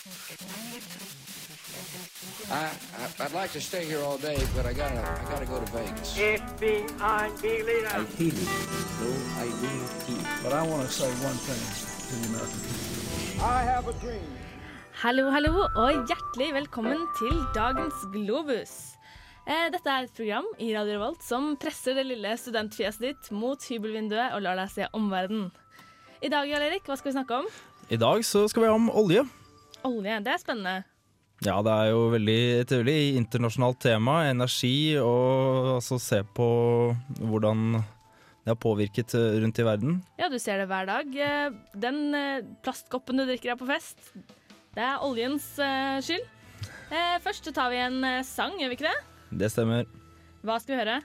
I, I I'd like to stay here all day, but I gotta I gotta go to Vegas. FBI leader. Ideally, no ideal team. But I want to say one thing to the American people. I have a dream. Hallo, hallo, og hjertelig velkommen til dagens Globus. Eh, Dette er et program i Radio Revolt som presser det lille studentfjeset ditt mot hybelvinduet og lar deg se omverdenen. I dag, Jarl Erik, hva skal vi snakke om? I dag så skal vi ha om olje. Olje. Det er spennende. Ja, det er jo veldig, et veldig internasjonalt tema. Energi, og altså se på hvordan det har påvirket eh, rundt i verden. Ja, du ser det hver dag. Eh, Den eh, plastkoppen du drikker av på fest, det er oljens skyld. Først tar vi en sang, gjør vi ikke det? Det stemmer. Hva skal vi høre?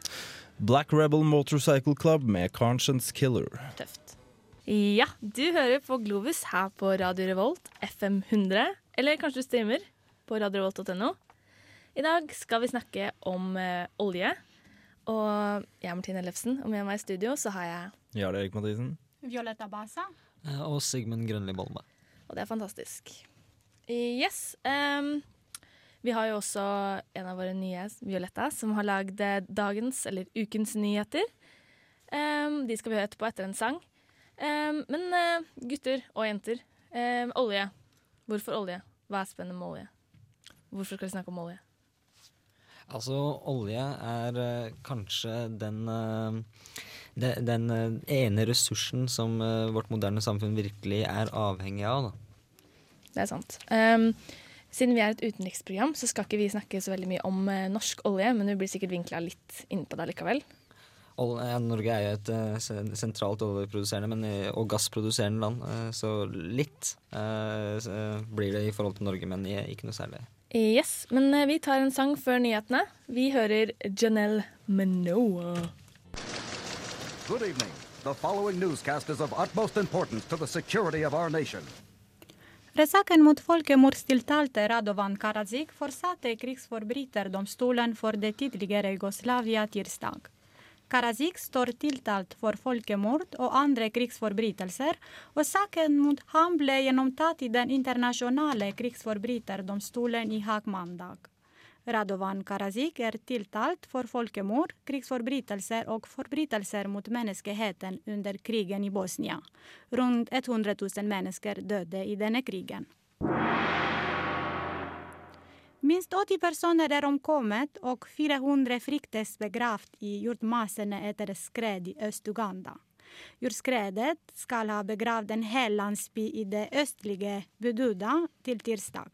Black Rebel Motorcycle Club med Conscience Killer. Tøft. Ja, du hører på Globus her på Radio Revolt, FM 100. Eller kanskje du streamer på radiorevolt.no. I dag skal vi snakke om eh, olje. Og jeg er Martine Ellefsen, og med meg i studio så har jeg Jarl Erik Mathisen. Violetta Basa. Eh, Og Sigmund Grønli Bolme. Og det er fantastisk. Yes. Um, vi har jo også en av våre nye, Violetta, som har lagd eh, dagens, eller ukens nyheter. Um, de skal vi høre etterpå etter en sang. Ehm, men eh, gutter og jenter, ehm, olje. Hvorfor olje? Hva er spennende med olje? Hvorfor skal vi snakke om olje? Altså, olje er eh, kanskje den de, den ene ressursen som vårt moderne samfunn virkelig er avhengig av. Da. Det er sant. Um, siden vi er et utenriksprogram, så skal ikke vi snakke så veldig mye om norsk olje, men vi blir sikkert vinkla litt innpå det likevel. Norge er jo et eh, sentralt oljeproduserende men, og gassproduserende land, eh, så litt eh, så, blir det i forhold til Norge, men ikke noe særlig. Yes, men vi tar en sang før nyhetene. Vi hører Janelle Manoa. Good evening. The following newscast is of utmost importance to the security of our nation. Rettssaken mot folkemordstiltalte Radovan Karadzic fortsatte krigsforbryterdomstolen for det tidligere Jugoslavia tirsdag. Karadzic står tiltalt for folkemord og andre krigsforbrytelser, og saken mot ham ble gjennomtatt i den internasjonale krigsforbryterdomstolen i Haag mandag. Radovan Karazik er tiltalt for folkemord, krigsforbrytelser og forbrytelser mot menneskeheten under krigen i Bosnia. Rundt 100 000 mennesker døde i denne krigen. Minst 80 personer er omkommet, og 400 fryktes begravd i jordmassene etter skred i Øst-Uganda. Jordskredet skal ha begravd en hel landsby i det østlige Bududa til tirsdag.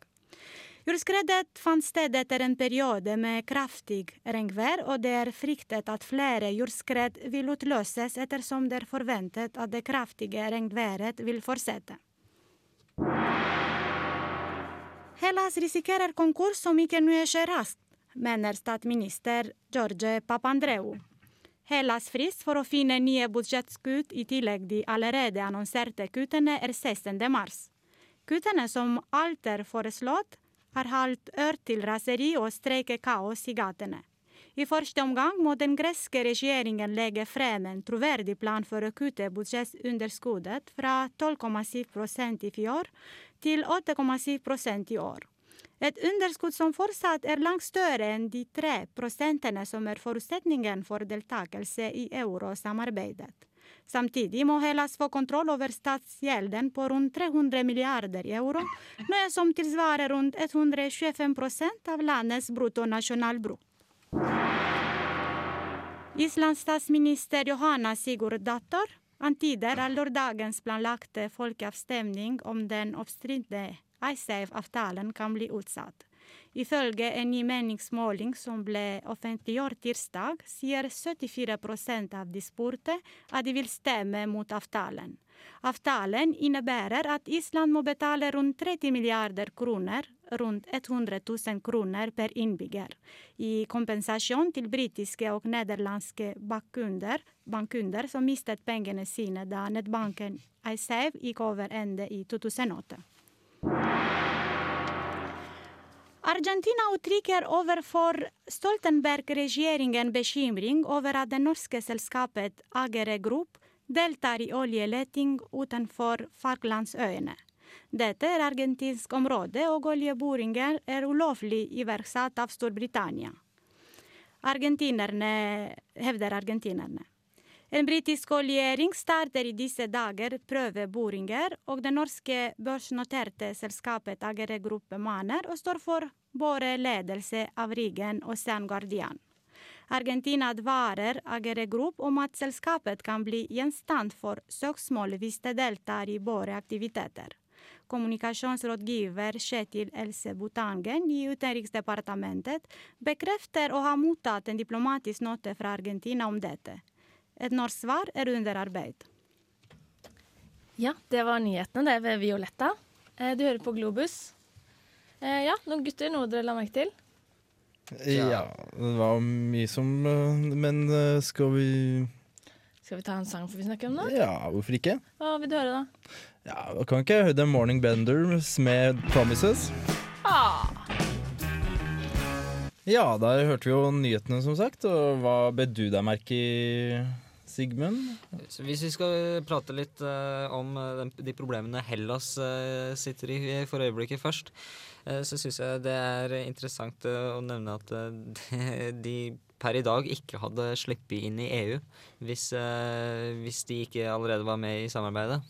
Jordskredet fant sted etter en periode med kraftig regnvær, og det er fryktet at flere jordskred vil utløses ettersom det er forventet at det kraftige regnværet vil fortsette. Hellas risikerer konkurs om ikke noe skjer raskt, mener statsminister George Papandreou. Hellas frist for å finne nye budsjettkutt i tillegg de allerede annonserte kuttene er 16. mars. Kuttene som alt er foreslått, har holdt ør til raseri og streikekaos i gatene. I første omgang må den greske regjeringen legge frem en troverdig plan for å kutte budsjettunderskuddet fra 12,7% i fjor til 8,7 i år. Et underskudd som fortsatt er langt større enn de tre prosentene som er forutsetningen for deltakelse i eurosamarbeidet. Samtidig må Hellas få kontroll over statsgjelden på rundt 300 milliarder euro, noe som tilsvarer rundt 125% av landets bruttonasjonalbruk. Islands statsminister Johanna Sigurdsdottir antyder at lørdagens planlagte folkeavstemning om den oppstridte IceSave-avtalen kan bli utsatt. Ifølge en ny meningsmåling som ble offentliggjort tirsdag, sier 74% av de spurte at de vil stemme mot avtalen. Avtalen innebærer at Island må betale rundt 30 milliarder kroner, rundt 100 000 kroner per innbygger, i kompensasjon til britiske og nederlandske bankkunder, bankkunder som mistet pengene sine da nettbanken iSave gikk over ende i 2008. Argentina uttrykker overfor Stoltenberg-regjeringen bekymring over at det norske selskapet Agere Group deltar i oljeleting utenfor Falklandsøyene. Dette er argentinsk område, og oljeboringer er ulovlig iverksatt av Storbritannia. Argentinerne, hevder argentinerne. En britisk oljering starter i disse dager prøveboringer, og det norske børsnoterte selskapet Agere Gruppe Maner og står for både ledelse av riggen og San Guardian. Argentina advarer Agere Group om at selskapet kan bli gjenstand for søksmål hvis det deltar i boreaktiviteter. Kommunikasjonsrådgiver Kjetil Else Butangen i Utenriksdepartementet bekrefter å ha mottatt en diplomatisk note fra Argentina om dette. Et norsk svar er under arbeid. Ja, det var nyhetene. Det ved Violetta. Eh, Du hører på Globus. Eh, Ja, noen gutter, noe dere la merke til? Ja, det var mye som eh, Men skal vi Skal vi ta en sang før vi snakker om det? Ja, hvorfor ikke? Hva vil du høre, da? Ja, Kan ikke høre The Morning Benders med 'Promises'? Ah, Ja, der hørte vi jo nyhetene, som sagt. Og hva bet du deg merke i, Sigmund? Så hvis vi skal prate litt uh, om eh, de problemene Hellas uh, sitter i for øyeblikket først, uh, så syns jeg det er interessant å nevne at de per i dag ikke hadde sluppet inn i EU hvis, eh, hvis de ikke allerede var med i samarbeidet.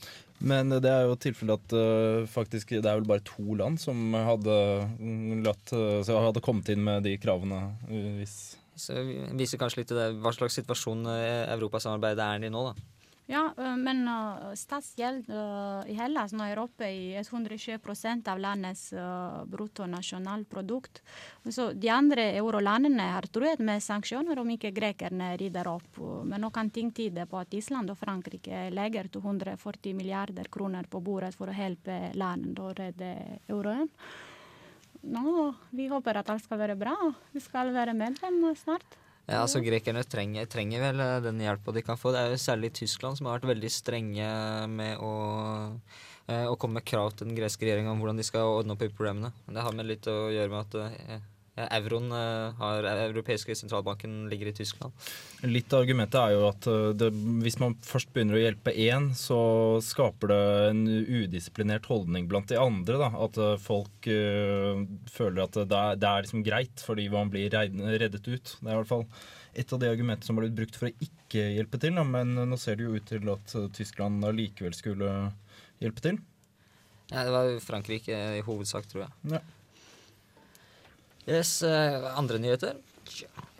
Men det er jo tilfellet at øh, faktisk det er vel bare to land som hadde mm, latt øh, hadde kommet inn med de kravene. Hvis Så vi viser kanskje litt til det, hva slags situasjon eh, europasamarbeidet er i nå, da. Ja, men statsgjeld i Hellas nå er oppe i 120% av landets bruttonasjonalprodukt. Så de andre eurolandene har truet med sanksjoner om ikke grekerne rydder opp. Men nå kan ting tyde på at Island og Frankrike legger 240 milliarder kroner på bordet for å hjelpe landet å redde euroen. Nå, vi håper at alt skal være bra. Vi skal være medlem snart. Ja, altså Grekerne trenger, trenger vel eh, den hjelpa de kan få. Det er jo særlig Tyskland som har vært veldig strenge med å, eh, å komme med krav til den greske regjeringa om hvordan de skal ordne opp i problemene. Det har med litt å gjøre med at eh, euroen eh, har europeiske sentralbanken ligger i Tyskland. Litt av argumentet er jo at det, hvis man først begynner å hjelpe én, så skaper det en udisiplinert holdning blant de andre. Da. At folk uh, føler at det er, det er liksom greit fordi man blir reddet ut. Det er i hvert fall et av de argumentene som har blitt brukt for å ikke hjelpe til. Da. Men nå ser det jo ut til at Tyskland allikevel skulle hjelpe til. Ja, det var Frankrike i hovedsak, tror jeg. Ja. Yes, eh, andre nyheter.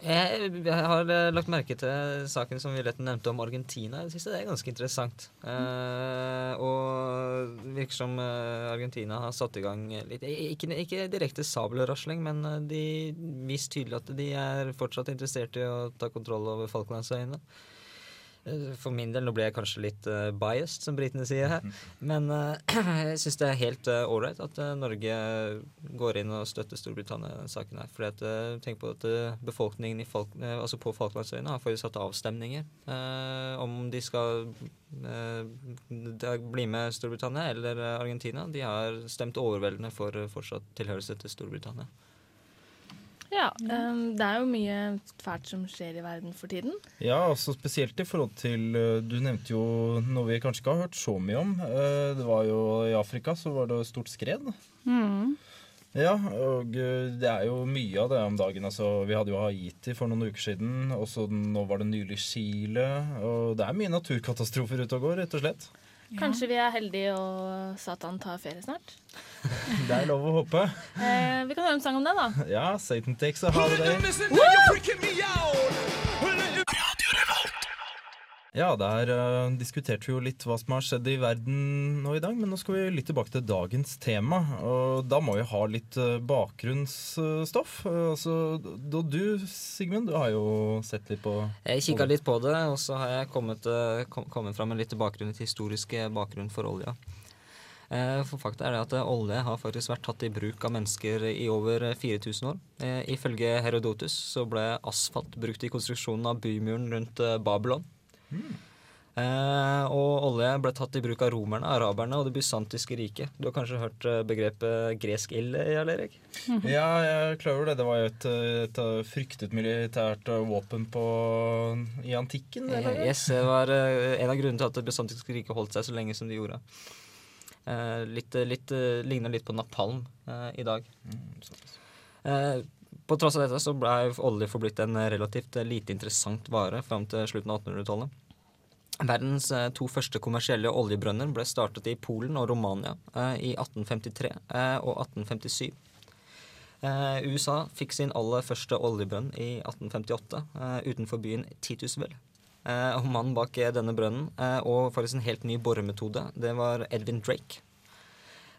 Jeg, har eh, lagt merke til saken som Violette nevnte om Argentina. Jeg synes det er ganske interessant. Eh, og det virker som eh, Argentina har satt i gang litt Ikke, ikke direkte sabelrasling, men de viser tydelig at de er fortsatt interessert i å ta kontroll over Falklandsøyene. Eh, For min del, nå blir jeg kanskje litt uh, biased, som britene sier her. Men uh, jeg syns det er helt ålreit at eh, Norge går inn og støtter Storbritannia i denne saken her. Fordi at, eh, tenk på at eh, befolkningen i Falk eh, altså på Falklandsøyene har faktisk satt avstemninger eh, om de skal eh, bli med Storbritannia eller eh, Argentina. De har stemt overveldende for eh, fortsatt tilhørighet til Storbritannia. Ja, um, det er jo mye fælt som skjer i verden for tiden. Ja, altså spesielt i forhold til øh, Du nevnte jo noe vi kanskje ikke har hørt så mye om. Eh, Det var jo I Afrika så var det stort skred. Mm. Ja, og øh, det er jo mye av det om dagen. Altså, vi hadde jo Haiti for noen uker siden, og så nå var det nylig Chile. Og det er mye naturkatastrofer ute og går, rett og slett. Kanskje vi er heldige og Satan tar ferie snart. Det er lov å håpe. Eh, vi kan høre en sang om det, da. Ja, Satan takes a holiday. Ja, der uh, diskuterte vi jo litt hva som har skjedd i verden nå i dag, men nå skal vi litt tilbake til dagens tema. Og da må vi ha litt uh, bakgrunnsstoff. Uh, altså, da du, Sigmund, du har jo sett litt på Jeg kikka litt på det, og så har jeg kommet, kom, kommet fram med litt bakgrunn til historiske bakgrunn for olja. For fakta er det at olje har faktisk vært tatt i bruk av mennesker i over eh, 4000 år. Ifølge Herodotus så ble asfalt brukt i konstruksjonen av bymuren rundt eh, Eh, og olje ble tatt i bruk av romerne, araberne og det bysantiske riket. Du har kanskje hørt eh, begrepet gresk ild, Jarl Erik? Ja, jeg er klar over det. Det var jo et, et fryktet militært våpen på, i antikken, eller? Eh, Yes, det var eh, en av grunnene til at det bysantiske riket holdt seg så lenge som de gjorde. Eh, litt, litt, eh, ligner litt på napalm eh, i dag. Eh, på tross av dette så ble olje forblitt en relativt lite interessant vare fram til slutten av 1800-tallet. Verdens eh, to første kommersielle oljebrønner ble startet i Polen og Romania eh, i 1853 eh, og 1857. Eh, USA fikk sin aller første oljebrønn i 1858 eh, utenfor byen Titusville. Og mannen bak denne brønnen, og faktisk en helt ny boremetode, det var Edvin Drake.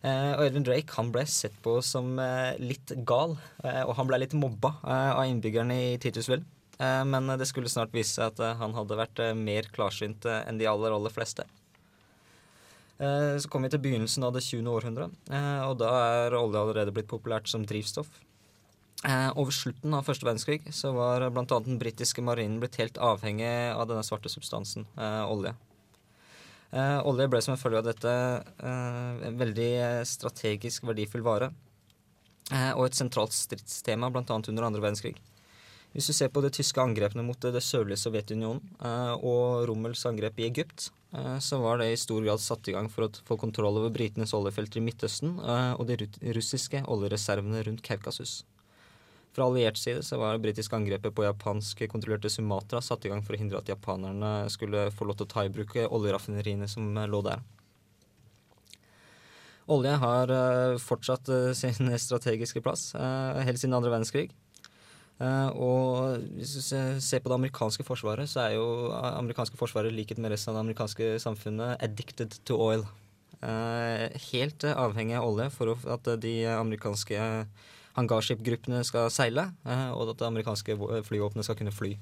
Eh, og Edvin Drake han ble sett på som eh, litt gal, eh, og han ble litt mobba av innbyggerne i Titusville. Men det skulle snart vise seg at han hadde vært mer klarsynt enn de aller, aller fleste. Så kom vi til begynnelsen av det 20. århundret, og da er olje allerede blitt populært som drivstoff. Over slutten av første verdenskrig så var bl.a. den britiske marinen blitt helt avhengig av denne svarte substansen, olje. Eh, olje ble som en følge av dette eh, en veldig eh, strategisk verdifull vare, og et sentralt stridstema bl.a. under andre verdenskrig. Hvis du ser på de tyske angrepene mot det sørlige Sovjetunionen og Rommels angrep i Egypt, så var det i stor grad satt i gang for å få kontroll over britenes oljefelter i Midtøsten og de russiske oljereservene rundt Kaukasus. Fra alliert side så var det britiske angrepet på japansk kontrollerte Sumatra satt i gang for å hindre at japanerne skulle få lov til å ta i bruk oljeraffineriene som lå der. Olje har eh, fortsatt eh, sin strategiske plass eh, helt siden andre verdenskrig. Og hvis du ser på det amerikanske forsvaret, så er jo amerikanske forsvaret likhet med resten av det amerikanske samfunnet addicted to oil. Helt avhengig av olje for at de amerikanske hangarskipgruppene skal seile, eh, og at det amerikanske vå- flyvåpenet skal kunne fly.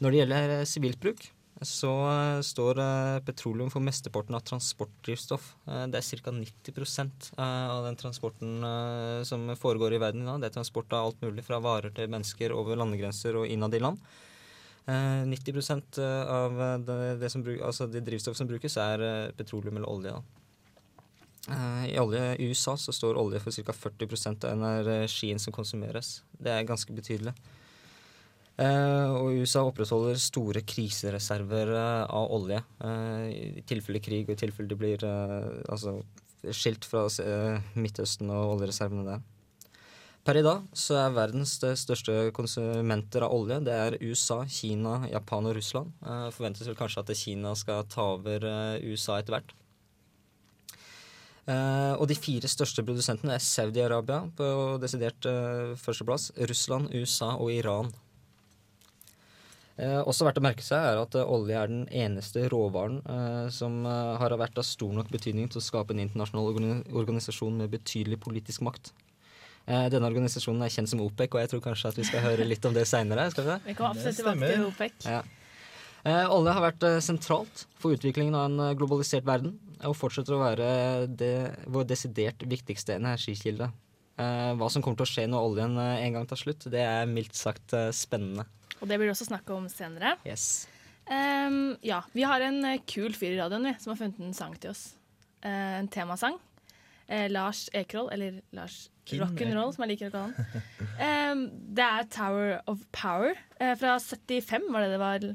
Når det gjelder eh, sivilt bruk, så eh, står eh, petroleum for mesteparten av transportdrivstoff. Eh, Det er ca. 90 eh, av den transporten eh, som foregår i verden i dag. Det er transport av alt mulig fra varer til mennesker over landegrenser og innad i land. Eh, 90 av eh, det, det, som altså det drivstoff som brukes, er eh, petroleum eller olje. Da. Eh, I olje i USA så står olje for ca. 40% av energien som konsumeres. Det er ganske betydelig. Eh, og USA opprettholder store krisereserver eh, av olje i tilfelle krig og i tilfelle de blir altså, skilt fra Midtøsten og oljereservene der. Per i dag så er verdens største konsumenter av olje det er USA, Kina, Japan og Russland. Forventes vel kanskje at Kina skal ta over USA etter hvert. Eh, og de fire største produsentene er Saudi-Arabia på desidert uh, førsteplass, Russland, USA og Iran. Uh, også verdt å merke seg er at olje er den eneste råvaren eh, som har vært av stor nok betydning til å skape en internasjonal organi organisasjon med betydelig politisk makt. Eh, denne organisasjonen er kjent som OPEC, og jeg tror kanskje at vi skal høre litt om det seinere. Vi kan absolutt tilbake til OPEC. Ja. Eh, olje har vært eh, sentralt for utviklingen av en eh, globalisert verden, og fortsetter å være det, vår desidert viktigste energikilde. Eh, hva som kommer til å skje når oljen en gang tar slutt, det er mildt sagt spennende. Og det blir det også snakk om senere. Yes. Um, ja, vi har en kul fyr i radioen vi, som har funnet en sang til oss. En temasang. Lars Ekroll, eller Lars Rock'n'Roll, som jeg liker å kalle han. Um, det er Tower of Power fra 75, var det det var?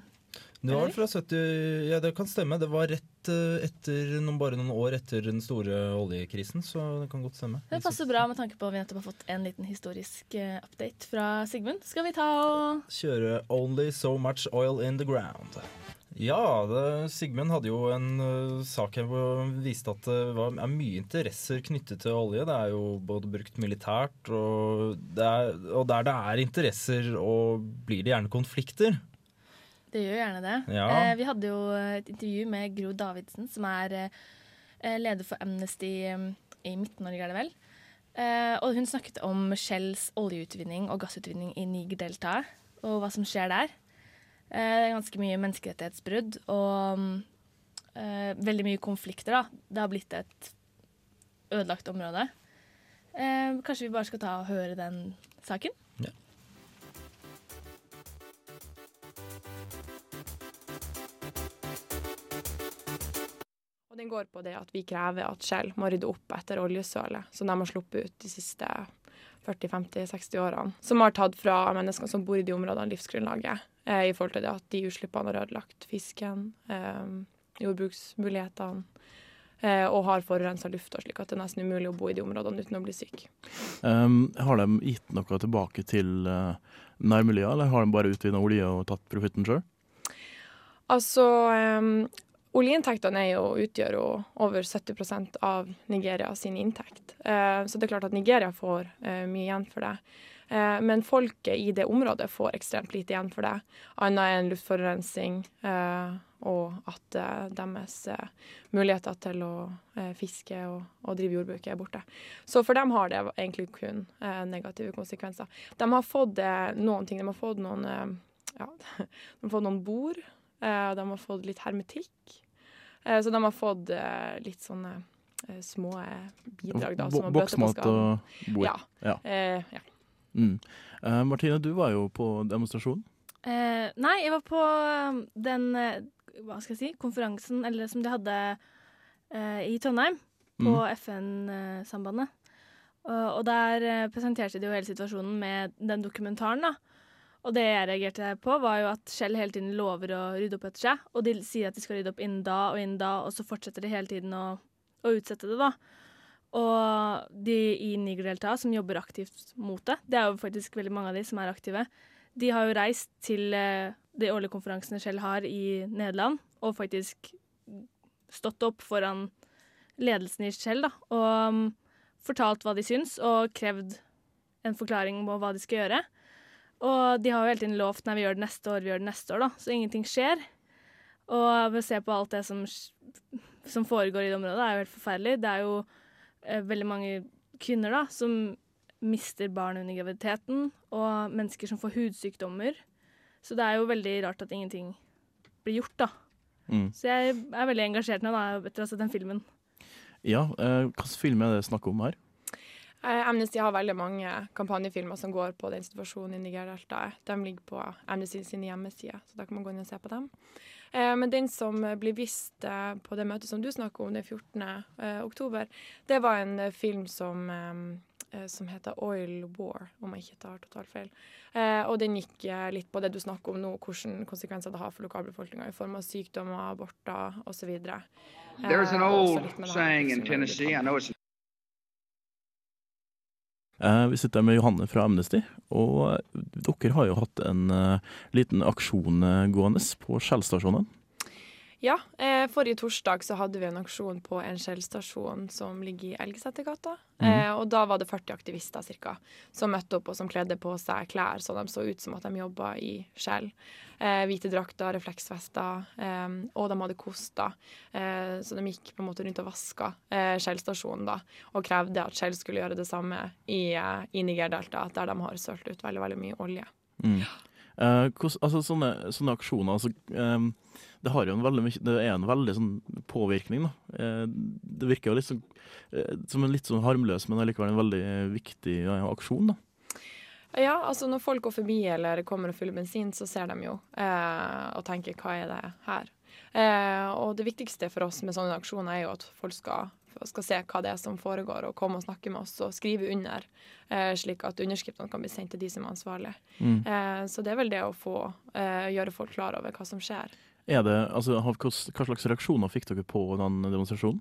Det var fra 70 Ja, det kan stemme. Det var rett eh, etter noen, bare noen år etter den store oljekrisen, så det kan godt stemme. Det passer bra med tanke på at vi nettopp har fått en liten historisk eh, update fra Sigmund. Skal vi ta og Kjøre 'Only So Much Oil In The Ground'. Ja, det, Sigmund hadde jo en uh, sak her hvor han viste at det var, er mye interesser knyttet til olje. Det er jo både brukt militært, og, det er, og der det er interesser, og blir det gjerne konflikter. Det gjør gjerne det. Ja. Eh, vi hadde jo et intervju med Gro Davidsen, som er eh, leder for Amnesty eh, i Midt-Norge, er det vel. Eh, og hun snakket om Shells oljeutvinning og gassutvinning i Niger-deltaet, og hva som skjer der. Eh, det er ganske mye menneskerettighetsbrudd og eh, veldig mye konflikter. da. Det har blitt et ødelagt område. Eh, kanskje vi bare skal ta og høre den saken? Og den går på det at vi krever at Shell må rydde opp etter oljesølet som de har sluppet ut de siste 40-50-60 årene. Som har tatt fra mennesker som bor i de områdene, livsgrunnlaget. Eh, I forhold til det at de utslippene har ødelagt fisken, eh, jordbruksmulighetene. eh, og har forurensa lufta, slik at det er nesten umulig å bo i de områdene uten å bli syk. Um, har de gitt noe tilbake til uh, nærmiljøet, eller har de bare utvinna olje og tatt profitten sjøl? Altså, um, oljeinntektene utgjør jo over 70% av Nigeria sin inntekt. Eh, så det er klart at Nigeria får eh, mye igjen for det. Eh, men folket i det området får ekstremt lite igjen for det, annet enn luftforurensning og at deres muligheter til å fiske og, drive jordbruk er borte. Så for dem har det egentlig kun negative konsekvenser. De har fått noen ting. De har fått noen, ja, de har fått noen bord. de har fått litt hermetikk. Så de har fått litt sånne små bidrag. da. Boksmat og bord. Ja. ja. ja. Mm. Martine, du var jo på demonstrasjon. Eh, nei, jeg var på um, den hva skal jeg si, konferansen eller som de hadde i Trondheim, på mm. FN-sambandet. og der presenterte de jo hele situasjonen med den dokumentaren. da. Og det jeg reagerte på, var jo at Shell hele tiden lover å rydde opp etter seg. Og de sier at de skal rydde opp innen da og innen da, og så fortsetter de hele tiden å, å utsette det, da. Og de i Niger-deltaet som jobber aktivt mot det, det er jo faktisk veldig mange av de som er aktive, de har jo reist til eh, de årlige konferansene Shell har i Nederland, og faktisk stått opp foran ledelsen i Shell da, og um, fortalt hva de syns, og krevd en forklaring på hva de skal gjøre. Og de har jo hele tiden lovt nei, vi gjør det neste år, vi gjør det neste år, da, så ingenting skjer. Og å se på alt det som, som foregår i det området, det er jo helt forferdelig. Det er jo Eh, veldig mange kvinner da, som mister barn under graviditeten, og mennesker som får hudsykdommer. Så det er jo veldig rart at ingenting blir gjort, da. Mm. Så jeg er veldig engasjert nå da, etter å ha sett den filmen. Ja, eh, hvilken film er det snakk om her? Eh, Amnesty har veldig mange kampanjefilmer som går på den situasjonen i Niger-deltaet. De ligger på Amnesty sine hjemmesider, så da kan man gå inn og se på dem. Eh, men den som blir vist eh, på det møtet som du snakker om, den 14. Eh, oktober, det var en film som, som heter Oil War, om jeg ikke tar totalt feil. Og den gikk litt på det du snakker om nå, hvilke konsekvenser det har for lokalbefolkninga i form av sykdommer, aborter osv. There's an old saying in Tennessee, I know it's vi sitter med Johanne fra Amnesty, og dere har jo hatt en uh, liten aksjon gående på Shell-stasjonen. Ja, eh, forrige torsdag så hadde vi en aksjon på en Shell-stasjon som ligger i Elgesetergata. Mm. Eh, og da var det 40 aktivister cirka, som møtte opp og som kledde på seg klær så de så ut som at de jobba i Skjell. Eh, hvite drakter, refleksvester, eh, og de hadde koster. Eh, så de gikk på en måte rundt og vaska eh, Shell-stasjonen da, og krevde at Skjell skulle gjøre det samme i, i Niger-deltaet, der de har sølt ut veldig, veldig mye olje. Mm. Hos, altså, sånne, sånne, aksjoner altså, um det, har jo en veldig, det er en veldig sånn påvirkning. Eh, det virker jo litt sånn, uh, som en litt sånn harmløs, men allikevel en veldig viktig aksjon. da. Ja, altså når folk går forbi eller kommer og fyller bensin, så ser de jo eh, og tenker hva er det her? Eh, og det viktigste for oss med sånne aksjoner er jo at folk skal, skal, se hva det er som foregår, og komme og snakke med oss og skrive under, eh, slik at underskriftene kan bli sendt til de som er ansvarlige. Mm. Eh, så det er vel det å få gjøre folk klar over hva som skjer. Det, altså, hva slags reaksjoner fikk dere på den demonstrasjonen?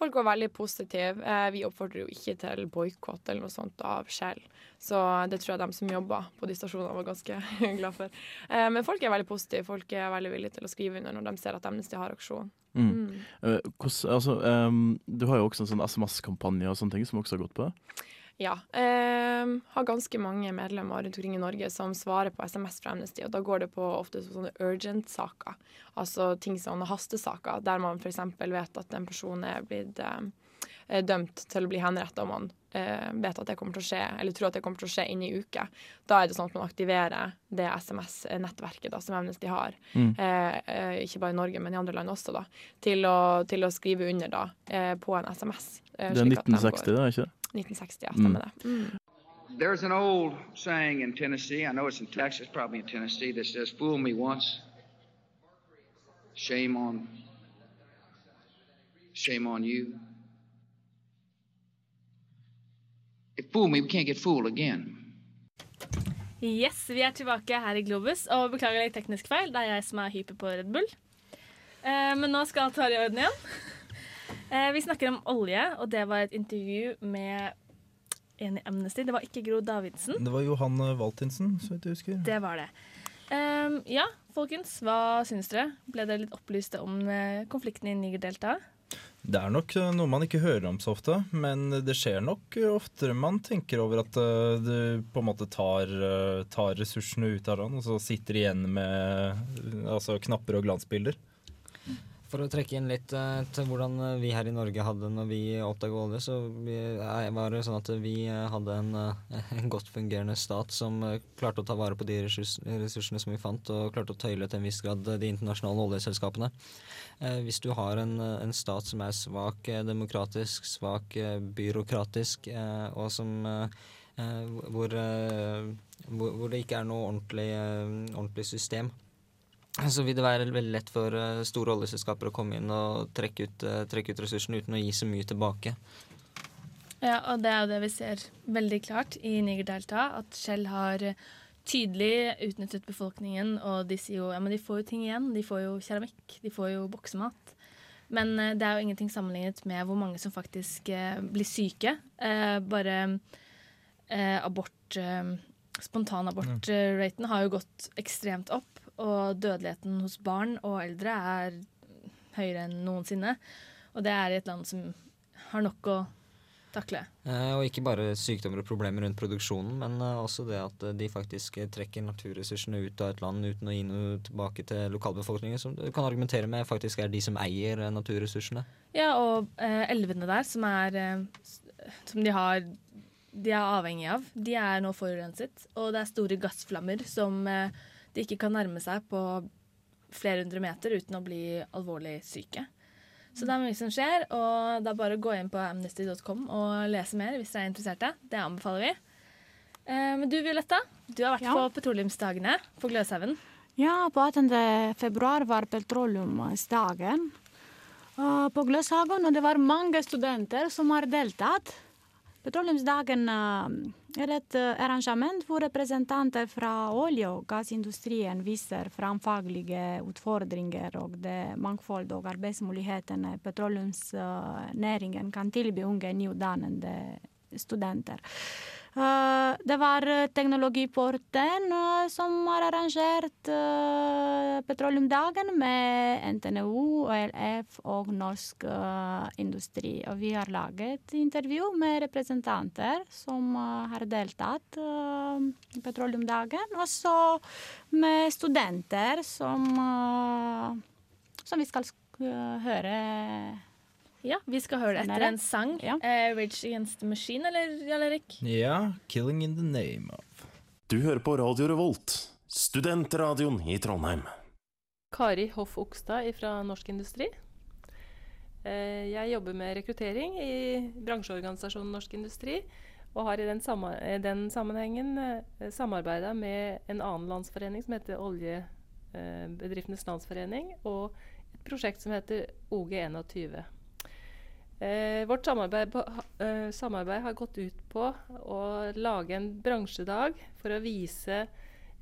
Folk var veldig positive. Eh, vi oppfordrer jo ikke til boikott eller noe sånt av Shell. Så det tror jeg de som jobber på de stasjonene var ganske glad for. Eh, men folk er veldig positive. Folk er veldig villige til å skrive under når de ser at Amnesty har aksjon. Mm. Mm. Hvordan, altså, um, du har jo også en sånn SMS-kampanje og sånne ting som også har gått på? Ja. Eh, har ganske mange medlemmer rundt omkring i Norge som svarer på SMS fra Amnesty. Og da går det på ofte sånne urgent-saker. Altså ting som hastesaker, der man f.eks. vet at en person er blitt eh, dømt til å bli henrettet, og man eh, vet at det kommer til å skje, eller tror at det kommer til å skje innen ei uke. Da er det sånn at man aktiverer det SMS-nettverket som Amnesty har, mm. Eh, eh, ikke bare i Norge, men i andre land også, da, til å, til å skrive under da, eh, på en SMS. det er 1960, det, er ikke det? 1960, ja. Stemmer det. Mm. There's an old saying in Tennessee, I know it's in Texas, probably in Tennessee, that says, Fool me once, shame on, shame on you. If fool me, we can't get fooled again. Yes, vi er tilbake her i Globus, og beklager litt teknisk feil. Det er jeg som er hyper på Red Bull. Eh, men nå skal alt være i orden igjen. Eh, vi snakker om olje, og det var et intervju med en i Amnesty. Det var ikke Gro Davidsen. Det var Johan Valtinsen, så vidt jeg husker. Det var det. Um, ja, folkens, hva syns dere? Ble dere litt opplyste om eh, konflikten i Niger-deltaet? Det er nok eh, noe man ikke hører om så ofte, men det skjer nok oftere man tenker over at du på en måte tar, tar ressursene ut av land, og så sitter igjen med altså, knapper og glansbilder. For å trekke inn litt uh, til hvordan vi her i Norge hadde når vi oppdaga olje, så vi, uh, var det sånn at vi hadde en, en, godt fungerende stat som klarte å ta vare på de ressurs, ressursene som vi fant, og klarte å tøyle til en viss grad de internasjonale oljeselskapene. hvis du har en, en, stat som er svak demokratisk, svak byråkratisk, og som hvor, hvor, det ikke er noe ordentlig, ordentlig system, så vil det være veldig lett for uh, store oljeselskaper å komme inn og trekke ut, uh, trekke ut ressursene uten å gi så mye tilbake. Ja, og det er jo det vi ser veldig klart i Niger-deltaet, at Shell har tydelig utnyttet befolkningen, og de sier jo ja, men de får jo ting igjen. De får jo keramikk, de får jo boksemat. Men det er jo ingenting sammenlignet med hvor mange som faktisk blir syke. bare abort Spontanabortraten har jo gått ekstremt opp. Og dødeligheten hos barn og eldre er høyere enn noensinne. Og det er i et land som har nok å takle. Eh, og ikke bare sykdommer og problemer rundt produksjonen, men uh, også det at uh, de faktisk trekker naturressursene ut av et land uten å gi noe tilbake til lokalbefolkningen, som du kan argumentere med faktisk er de som eier naturressursene. Ja, og elvene der, som er som de har de er avhengig av, de er nå forurenset. Og det er store gassflammer som de ikke kan nærme seg på flere hundre meter uten å bli alvorlig syke. Så det er mye som skjer, og det er bare å gå inn på amnesty.com og lese mer hvis dere er interesserte. Det anbefaler vi. Eh, men du Violetta, du har vært ja. på petroleumsdagene på Gløshaugen. Ja, på 18. februar var petroleumsdagen uh, på Gløshaugen, og det var mange studenter som har deltatt. Petroleumsdagen er et eh, arrangement hvor representanter fra olje- og gassindustrien viser fram faglige utfordringer og det mangfold og arbeidsmulighetene petroleumsnæringen kan tilby unge nyutdannede studenter. Uh, det var Teknologiporten uh, som har arrangert Petroleumsdagen med NTNU, OLF og Norsk Industri. Og vi har laget intervju med representanter som har deltatt i Petroleumsdagen. Og så med studenter som, som vi skal høre ja, vi skal høre det etter en sang. Ja. Uh, 'Rage Against the Machine', eller Jarl Erik? Ja. 'Killing in the Name of'. Du hører på Radio Revolt, studentradioen i Trondheim. Kari Hoff Okstad fra Norsk Industri. Uh, jeg jobber med rekruttering i bransjeorganisasjonen Norsk Industri. Og har i den, den sammenhengen uh, samarbeida med en annen landsforening som heter Oljebedriftenes Landsforening, og et prosjekt som heter OG21. Eh, vårt samarbeid, eh, samarbeid, har gått ut på å lage en bransjedag for å vise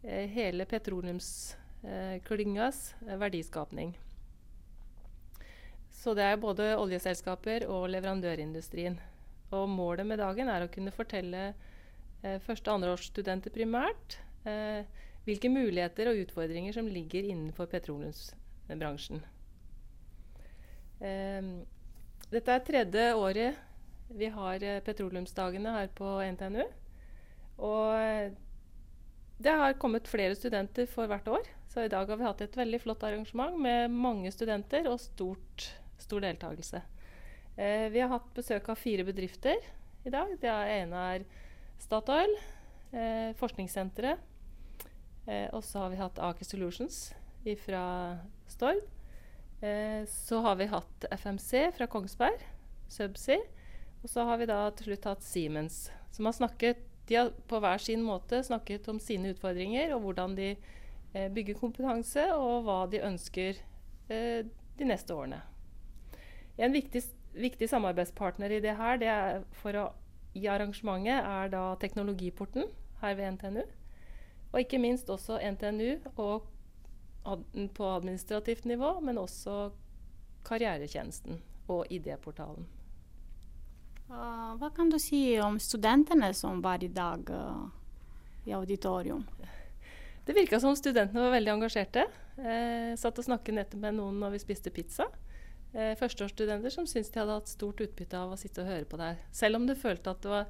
eh, hele petroleumsklyngas eh, verdiskapning. Så det er både oljeselskaper og leverandørindustrien. Og målet med dagen er å kunne fortelle eh, første- og andreårsstudenter primært eh, hvilke muligheter og utfordringer som ligger innenfor petroleumsbransjen. Eh, dette er tredje året vi har eh, petroleumsdagene her på NTNU. Og eh, det har kommet flere studenter for hvert år. Så i dag har vi hatt et veldig flott arrangement med mange studenter og stort, stor deltakelse. Eh, vi har hatt besøk av fire bedrifter i dag. Det ene er Statoil, eh, Forskningssenteret. Eh, og så har vi hatt Aker Solutions fra Stord. Eh, så har vi hatt FMC fra Kongsberg, Subsea. Og så har vi da til slutt hatt Siemens, som har snakket de har på hver sin måte snakket om sine utfordringer og hvordan de eh, bygger kompetanse, og hva de ønsker eh, de neste årene. En viktig, viktig, samarbeidspartner i det her det er for å, i arrangementet er da Teknologiporten her ved NTNU. Og ikke minst også NTNU og på administrativt nivå, men også karrieretjenesten og idéportalen. Uh, hva kan du si om studentene som var i dag uh, i auditorium? Det virka som studentene var veldig engasjerte. Eh, satt og snakket nettopp med noen når vi spiste pizza. Eh, Førsteårsstudenter som syntes de hadde hatt stort utbytte av å sitte og høre på der. Selv om de følte at det var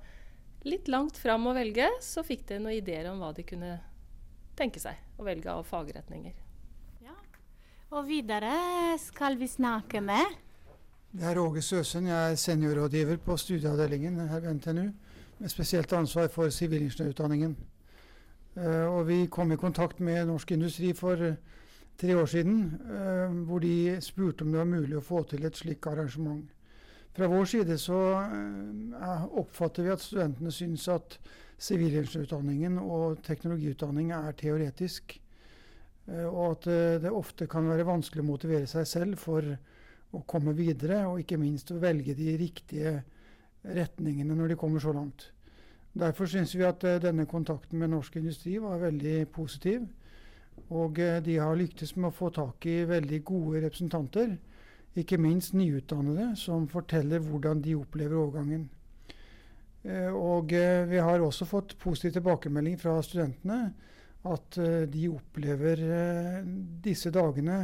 litt langt fram å velge, så fikk de noen ideer om hva de kunne tenke seg å velge av fagretninger. Og videre skal vi snakke med Jeg er Åge Søsen. Jeg er seniorrådgiver på studieavdelingen her ved NTNU, med spesielt ansvar for sivilingeniørutdanningen. Uh, og vi kom i kontakt med Norsk Industri for eh, tre år siden, uh, hvor de spurte om det var mulig å få til et slikt arrangement. Fra vår side så uh, oppfatter vi at studentene syns at sivilingeniørutdanningen og teknologiutdanning er teoretisk. Eh, og at eh, det ofte kan være vanskelig å motivere seg selv for å komme videre, og ikke minst å velge de riktige retningene når de kommer så langt. Derfor syns vi at eh, denne kontakten med norsk industri var veldig positiv. Og de har lyktes med å få tak i veldig gode representanter, ikke minst nyutdannede, som forteller hvordan de opplever overgangen. Og vi har også fått positiv tilbakemelding fra studentene at eh, de opplever eh, disse dagene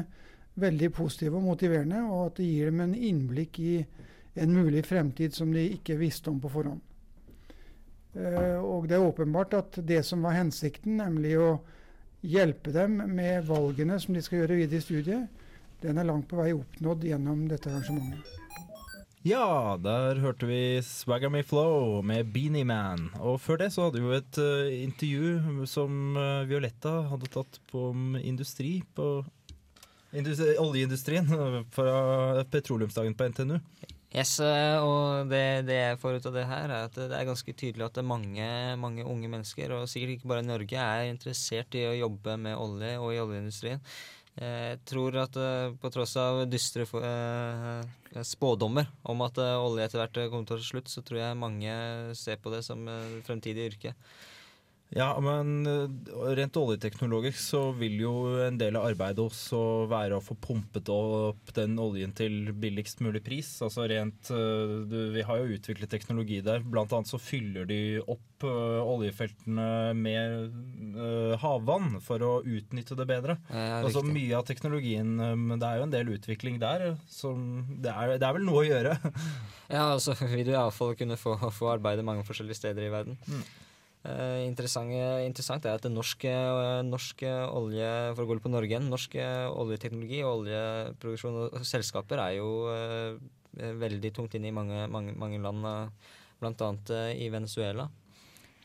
veldig positive og motiverende, og at det gir dem en innblikk i en mulig fremtid som de ikke visste om på forhånd. Eh, Og det er åpenbart at det som var hensikten, nemlig å hjelpe dem med valgene som de skal gjøre videre i studiet, den er langt på vei oppnådd gjennom dette arrangementet. Ja, der hørte vi Swagger Me Flow med Beanie Man. Og før det så hadde vi jo et uh, intervju som uh, Violetta hadde tatt på om industri på industri, oljeindustrien fra petroleumsdagen på NTNU. Yes, eh, og det, det jeg får ut av det her, er at det er ganske tydelig at mange, mange unge mennesker, og sikkert ikke bare Norge, er interessert i å jobbe med olje og i oljeindustrien. Jeg tror at på tross av dystre for- eh, spådommer om at eh, olje etter hvert kommer til å slutte, slutt, så tror jeg mange ser på det som eh, fremtidig yrke. Ja, men eh, rent oljeteknologisk så vil jo en del av arbeidet også være å få pumpet opp den oljen til billigst mulig pris. Altså rent eh, Vi har jo utviklet teknologi der. Blant annet så fyller de opp eh, oljefeltene med havvann for å utnytte det bedre. Ja, altså. Mye av teknologien Men det er jo en del utvikling der som Det er, det er vel noe å gjøre. Ja, altså vil du iallfall kunne få, få arbeide mange forskjellige steder i verden. Mm. Eh, interessant, interessant er at det norske, norske olje For å gå på Norge. Norsk eh, oljeteknologi og oljeproduksjon og selskaper er jo eh, veldig tungt inne i mange, mange, mange land, bl.a. eh, i Venezuela.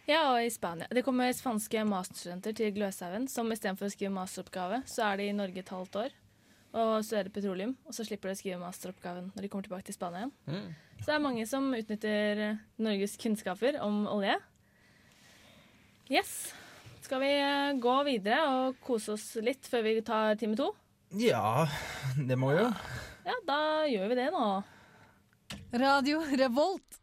Ja, og i Spania. Det kommer spanske masterstudenter til Gløshaugen som istedenfor å skrive masteroppgave, så er de i Norge et halvt år og studerer petroleum. Og så slipper de å skrive masteroppgaven når de kommer tilbake til Spania igjen. Mm. Så det er mange som utnytter Norges kunnskaper om olje. Yes. Skal vi eh, gå videre og kose oss litt før vi tar time to? Ja, det må vi jo. Ja, da gjør vi det nå. Radio Revolt.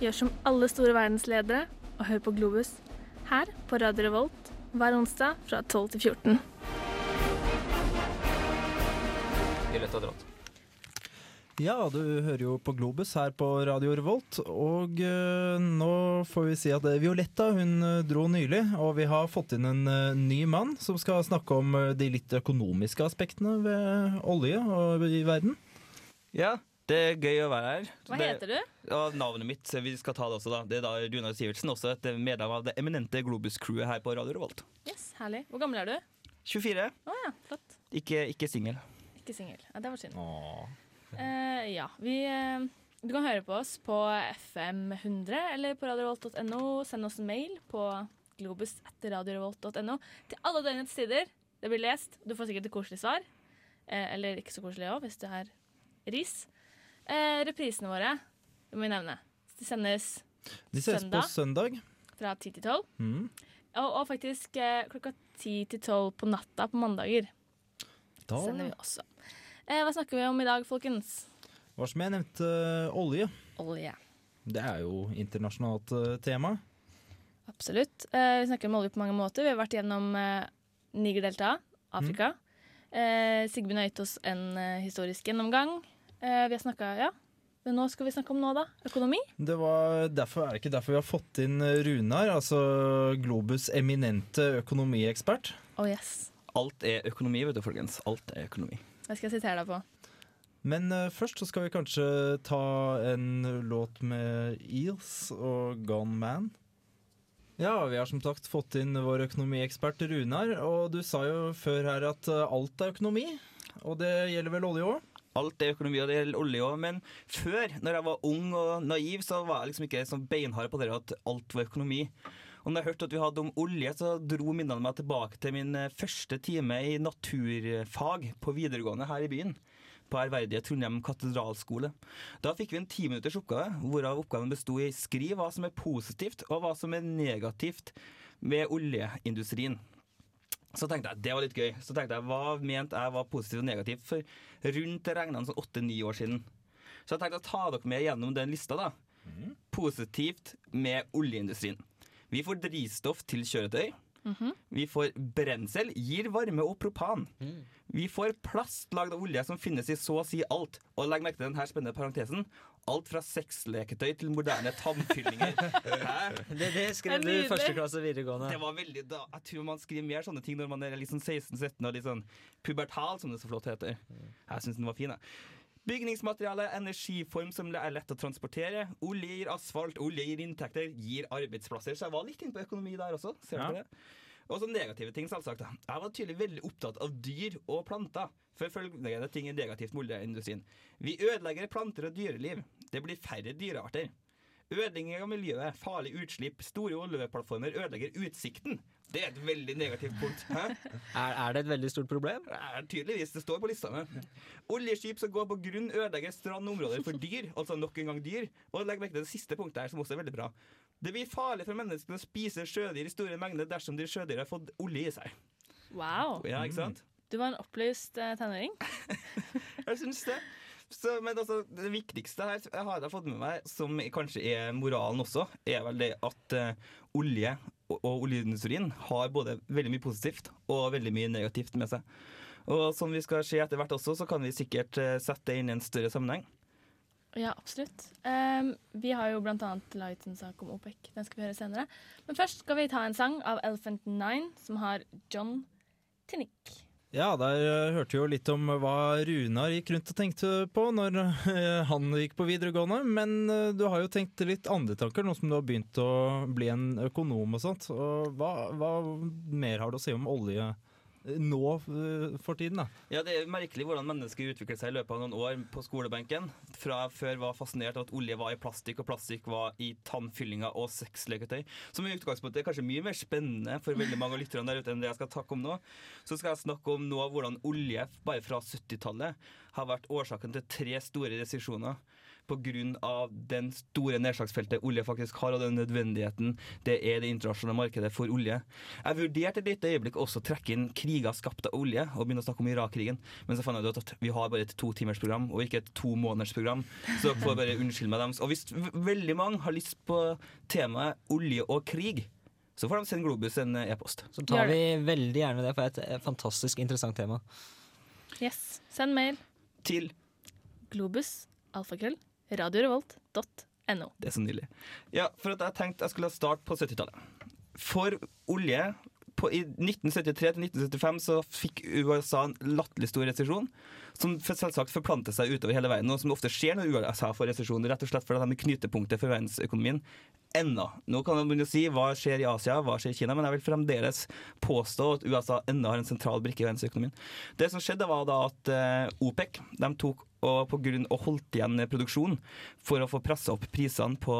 Gjør som alle store verdensledere og hør på Globus her på Radio Revolt hver onsdag fra 12 til 14. Violetta Drott. Ja, du hører jo på Globus her på Radio Revolt, og uh, nå får vi si at eh, Violetta hun eh, dro nylig, og vi har fått inn en uh, ny mann som skal snakke om uh, de litt økonomiske aspektene ved olje og i verden. Ja, det er gøy å være her. Hva det, heter du? Og navnet mitt, vi skal ta det også da. Det er da Runar Sivertsen, også et medlem av det eminente Globus-crewet her på Radio Revolt. Yes, Herlig. Hvor gammel er du? 24, Å ja, flott. ikke, ikke singel. Ikke singel. Ja, det var synd. Eh, ja, vi eh, Du kan høre på oss på FM 100 eller på radiorevolt.no. Send oss en mail på globus etter radiorevolt.no til alle døgnets tider. Det blir lest. Du får sikkert et koselig svar. Eh, eller ikke så koselig òg, hvis du har ris. Eh, reprisene våre, det må vi nevne. De sendes De ses på søndag søndag. fra 10 til 12. Mm. Og, og faktisk eh, klokka 10 til 12 på natta på mandager Da sender vi også. Eh, hva snakker vi om i dag, folkens? Hva som jeg nevnte, eh, olje. Olje. Det er jo internasjonalt eh, tema. Absolutt. Eh, vi snakker om olje på mange måter. Vi har vært gjennom eh, Nigerdeltaet, Afrika. Eh, Sigbjørn har gitt oss en eh, historisk gjennomgang. Eh, vi har snakka Ja, men nå skal vi snakke om nå, da. Økonomi. Det var derfor, er det ikke derfor vi har fått inn Runar, altså Globus eminente økonomiekspert. Oh yes. Alt er økonomi, vet du, folkens. Alt er økonomi. Det skal jeg sitere deg på. Men uh, først så skal vi kanskje ta en låt med Eels og Gone Man. Ja, vi har som sagt fått inn vår økonomiekspert Runar, og du sa jo før her at eh, alt er økonomi. Og det gjelder vel olje òg? Alt er økonomi, og det gjelder olje òg. Men før, når jeg var ung og naiv, så var jeg liksom ikke sånn beinhard på det at alt var økonomi. Og når jeg hørte at vi hadde om olje, så dro minnene meg tilbake til min eh, første time i naturfag på videregående her i byen. På ærverdige Trondheim katedralskole. Da fikk vi en timinutters oppgave, hvorav oppgaven besto i skriv hva som er positivt og hva som er negativt med oljeindustrien. Så tenkte jeg, det var litt gøy. Så tenkte jeg, Hva mente jeg var positivt og negativt for rundt det regna sånn åtte-ni år siden. Så jeg tenkte å ta dere med gjennom den lista. da. Positivt med oljeindustrien. Vi får drivstoff til kjøretøy. Vi får brensel, gir varme og propan. Vi får plast lagd av olje som finnes i så å si alt. Og legg merke til denne spennende parentesen. Alt fra sexleketøy til moderne tannfyllinger. Det, det skrev du i første klasse videregående. Det var veldig, da, jeg tror man skriver mer sånne ting når man er liksom 16-17 og litt sånn pubertal, som det så flott heter. Jeg syns den var fin, jeg. Bygningsmateriale, energiform som er lett å transportere. Olje gir asfalt, olje gir inntekter, gir arbeidsplasser. Så jeg var litt inne på økonomi der også. Ser Ja. det? Og så negative ting, selvsagt. da. Jeg var tydelig veldig opptatt av dyr og planter. For følgende ting er negativt med oljeindustrien. Vi ødelegger planter og dyreliv. Det blir færre dyrearter. Ødelegging av miljøet, farlig utslipp, store oljeplattformer ødelegger utsikten. Det er et veldig negativt punkt. Hæ? Er, er det et veldig stort problem? Er, tydeligvis. Det står på lista mi. Oljeskip som går på grunn, ødelegger strandområder for dyr. Altså nok en gang dyr. Og legg merke til det siste punktet her, som også er veldig bra. Det blir farlig for menneskene å spise sjødyr i store mengder dersom de sjødyr har fått olje i seg. Wow. Ja, ikke sant? Du var en opplyst eh, tenåring. Jeg syns det. Så, men altså, det viktigste her jeg har jeg fått med meg, som kanskje er moralen også, er vel det at uh, olje og, og oljeindustrien har både veldig mye positivt og veldig mye negativt med seg. Og som vi skal se etter hvert også, så kan vi sikkert uh, sette det inn i en større sammenheng. Ja, absolutt. Um, vi har jo annet laget en sak om OPEC. Den skal vi høre senere. Men først skal vi ta en sang av Elephant Nine, som har John Tinnick. Ja, der eh, hørte vi jo litt om hva Runar gikk rundt og tenkte på når eh, han gikk på videregående. Men eh, du har jo tenkt litt andre tanker nå som du har begynt å bli en økonom og sånt. Og hva, hva mer har du å si om olje eh, nå eh, for tiden, da? Ja, Det er merkelig hvordan mennesker utvikler seg i løpet av noen år på skolebenken. Fra før var fascinert av at olje var i plastikk, og plastikk var i tannfyllinger og sexleketøy. Som i utgangspunktet er kanskje mye mer spennende for veldig mange av lytterne der ute enn det jeg skal snakke om nå. Så skal jeg snakke om nå hvordan olje bare fra 70-tallet har vært årsaken til tre store resesjoner. Pga. den store nedslagsfeltet olje faktisk har, og den nødvendigheten det er det internasjonale markedet for olje. Jeg vurderte et lite øyeblikk også å trekke inn kriger skapt av olje, og begynne å snakke om Irak-krigen, men så fant jeg ut at vi har bare et to timers program, og ikke et to måneders program, så dere får bare unnskylde meg dem. Og hvis veldig mange har lyst på temaet olje og krig, så får de sende Globus en eh, e-post. Så tar vi veldig gjerne det, for det er et fantastisk interessant tema. Yes. Send mail. Til Globus, alfakrøll, radiorevolt.no. Det er så nydelig. Ja, for at jeg tenkte jeg skulle starte på 70-tallet. For olje på, I 1973 til 1975 så fikk USA en latterlig stor resesjon, som selvsagt forplanter seg utover hele verden, og som ofte skjer når USA får resesjon, rett og slett fordi de er knytepunktet for verdensøkonomien. Enda. Nå kan man å si hva skjer i Asia, hva skjer i Kina, men jeg vil fremdeles påstå at USA ennå har en sentral brikke i verdensøkonomien. Det som skjedde, var da at eh, OPEC de tok og på grunn og holdt igjen produksjon for å få pressa opp prisene på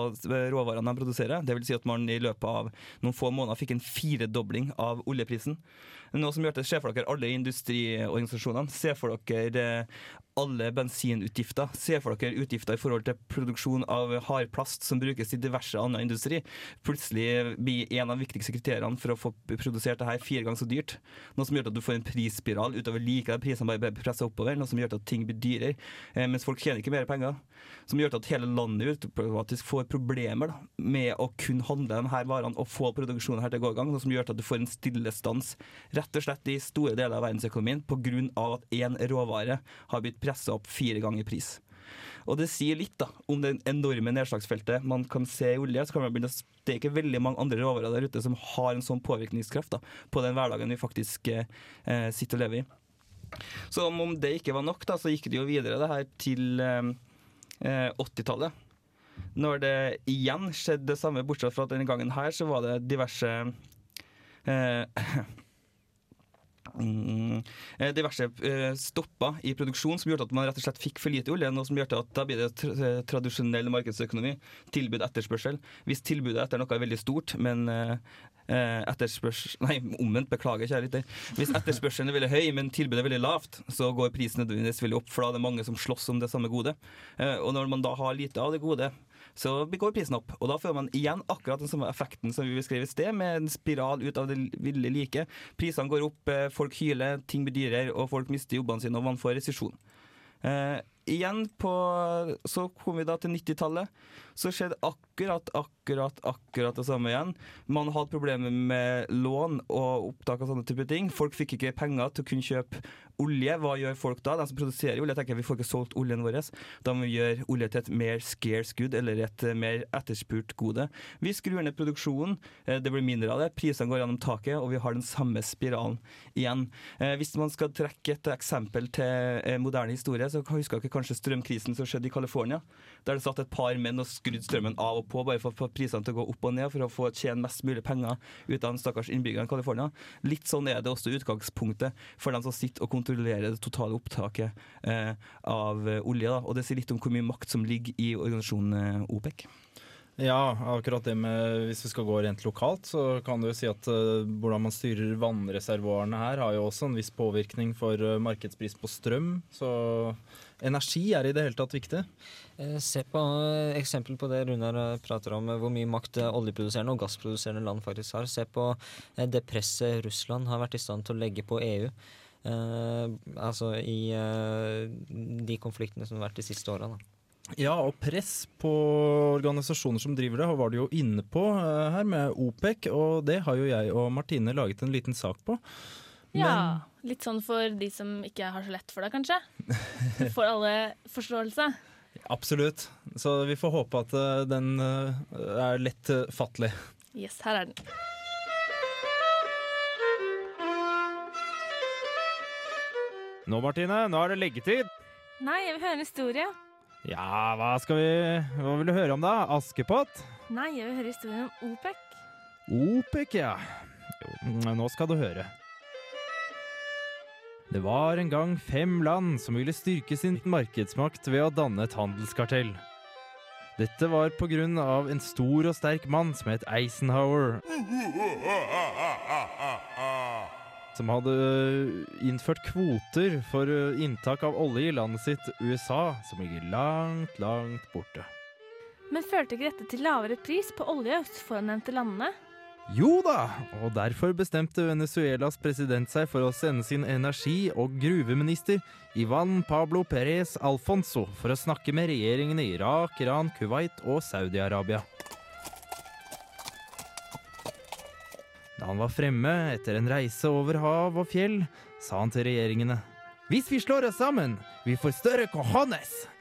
råvarene de produserer. Vil si at man i løpet av noen få måneder fikk en firedobling av oljeprisen. Noe som gjør at Se for dere alle industriorganisasjonene. Se for dere eh, alle bensinutgifter. Se for dere utgifter i forhold til produksjon av hardplast som brukes i diverse annen industri. Plutselig blir en av de viktigste kriteriene for å få produsert det her fire ganger så dyrt. Noe som gjør at du får en prisspiral utover like prisene bare presser oppover. Noe som gjør at ting blir dyrere. eh, mens folk tjener ikke mer penger. Som gjør at hele landet automatisk får problemer da, med å kunne handle de her varene og få produksjonen her til å gå i gang. Noe som gjør at du får en stillestans rett og slett i store deler av verdensøkonomien pga. at én råvare har blitt pressa opp fire ganger pris. Og det sier litt da, om det enorme nedslagsfeltet man kan se i olje. så kan man begynne å Det er ikke veldig mange andre råvarer der ute som har en sånn påvirkningskraft da, på den hverdagen vi faktisk eh, sitter og lever i. Så om det ikke var nok, da, så gikk det jo videre det her til eh, 80-tallet. Når det igjen skjedde det samme, bortsett fra at denne gangen her så var det diverse eh, eh, diverse eh, stopper i produksjon som gjorde at man rett og slett fikk for lite olje. Noe som gjør at da blir det tra eh, tradisjonell markedsøkonomi. Tilbud etterspørsel. Hvis tilbudet etter noe er veldig stort, men eh, etterspørsel Nei, omvendt. Beklager, kjære lytter. Hvis etterspørselen er veldig høy, men tilbudet er veldig lavt, så går prisen nødvendigvis veldig opp, for da er det mange som slåss om det samme gode. Eh, og når man da har lite av det gode, så går prisen opp. Og da får man igjen akkurat den samme effekten som vi beskrev i sted, med en spiral ut av det ville like. Prisene går opp, eh, folk hyler, ting blir dyrere, og folk mister jobbene sine, og man får resesjon. Eh, igjen på Så kom vi da til 90-tallet. Så skjedde akkurat, akkurat, akkurat det samme igjen. Man hadde problemer med lån og opptak av sånne type ting. Folk fikk ikke penger til å kunne kjøpe olje. Hva gjør folk da? De som produserer olje, tenker vi får ikke solgt oljen vår. Da må vi gjøre olje til et mer scarce good, eller et mer etterspurt gode. Vi skrur ned produksjonen, eh, det blir mindre av det, prisene går gjennom taket, og vi har den samme spiralen igjen. Eh, Hvis man skal trekke et eksempel til eh, moderne historie, så husker dere kanskje strømkrisen som skjedde i California. Der det satt et par menn og skrudde strømmen av og på bare for å få prisene til å gå opp og ned, for å få tjene mest mulig penger ut av den stakkars innbyggerne i California. Litt sånn er det også utgangspunktet for dem som sitter og kontrollerer det totale opptaket eh, av eh, olje. Da. Og det sier litt om hvor mye makt som ligger i organisasjonen eh, OPEC. Ja, akkurat det med Hvis vi skal gå rent lokalt, så kan du jo si at uh, hvordan man styrer vannreservoarene her, har jo også en viss påvirkning for uh, markedspris på strøm. Så energi er i det hele tatt viktig. Eh, Se på eh, eksempel på det Runar eh, prater om, hvor mye makt oljeproduserende og gassproduserende land faktisk har. Se på det presset Russland har vært i stand til å legge på EU. Eh, altså i eh, de konfliktene som har vært de siste åra. Ja, og press på organisasjoner som driver det, var du jo inne på her med OPEC, og det har jo jeg og Martine laget en liten sak på. Ja, litt sånn for de som ikke har så lett for det, kanskje. For alle forståelse. Absolutt. Så vi får håpe at eh, den eh, er lett eh, fattelig. Yes, her er den. Nå, Martine, nå er det leggetid. Nei, jeg vil høre en historie. Ja, hva skal vi Hva vil du høre om, da? Askepott? Nei, jeg vil høre historien om OPEC. OPEC, ja. Jo, nå skal du høre. Det var en gang fem land som ville styrke sin markedsmakt ved å danne et handelskartell. Dette var av en stor og sterk mann som het Eisenhower, som hadde innført kvoter for inntak av olje i landet sitt USA, som ligger langt, langt borte. Men førte ikke dette til lavere pris på olje hos fornevnte landene? Jo da, og derfor bestemte Venezuelas president seg for å sende sin energi- og gruveminister Ivan Pablo Perez Alfonso for å snakke med regjeringene i Irak, Iran, Kuwait og Saudi-Arabia. Da han var fremme etter en reise over hav og fjell, sa han til regjeringene Hvis vi slår oss sammen, vi får større cojones!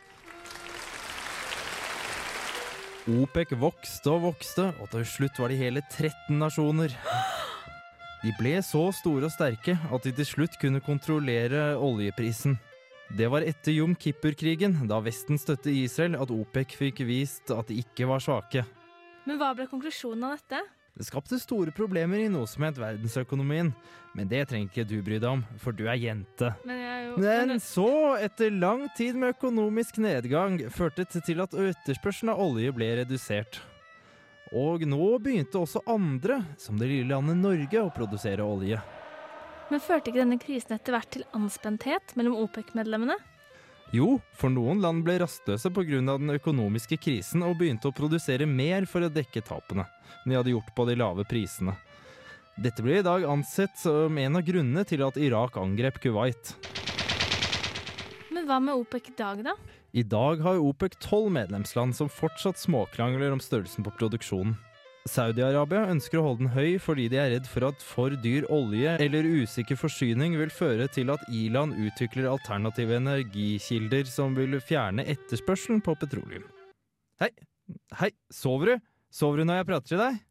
OPEC vokste og vokste, og til slutt var de hele 13 nasjoner. De ble så store og sterke at de til slutt kunne kontrollere oljeprisen. Det var etter Jom Kippur-krigen, da Vesten støtte Israel, at OPEC fikk vist at de ikke var svake. Men hva ble konklusjonen av dette? Det skapte store problemer i noe som het verdensøkonomien, men det trenger ikke du bry deg om, for du er jente. Men jeg er jo Men så, etter lang tid med økonomisk nedgang, førte det til at etterspørselen av olje ble redusert. Og nå begynte også andre, som det lille landet Norge, å produsere olje. Men førte ikke denne krisen etter hvert til anspenthet mellom OPEC-medlemmene? Jo, for noen land ble rastløse pga. den økonomiske krisen og begynte å produsere mer for å dekke tapene de hadde gjort på de lave prisene. Dette blir i dag ansett som en av grunnene til at Irak angrep Kuwait. Men hva med OPEC i dag, da? I dag har OPEC tolv medlemsland som fortsatt småkrangler om størrelsen på produksjonen. Saudi-Arabia ønsker å holde den høy fordi de er redd for at for dyr olje eller usikker forsyning vil føre til at i-land utvikler alternative energikilder som vil fjerne etterspørselen på petroleum. Hei, hei, sover du? Sover du når jeg prater til deg?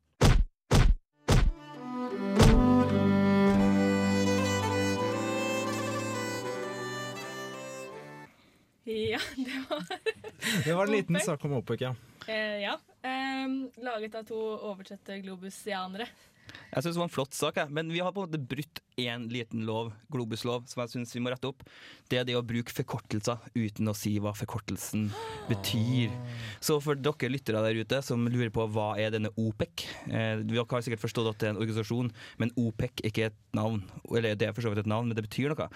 Ja, det var Det var en liten sak om OPEC, ja. Eh, ja. Eh, laget av to oversette globusianere. Jeg synes det var en flott sak, jeg. men vi har på en måte brutt én liten lov, Globus-lov, som jeg syns vi må rette opp. Det er det å bruke forkortelser uten å si hva forkortelsen betyr. Så for dere lyttere der ute som lurer på hva er denne OPEC eh, Dere har sikkert forstått at det er en organisasjon, men OPEC er ikke et navn. Eller det er for så vidt et navn, men det betyr noe.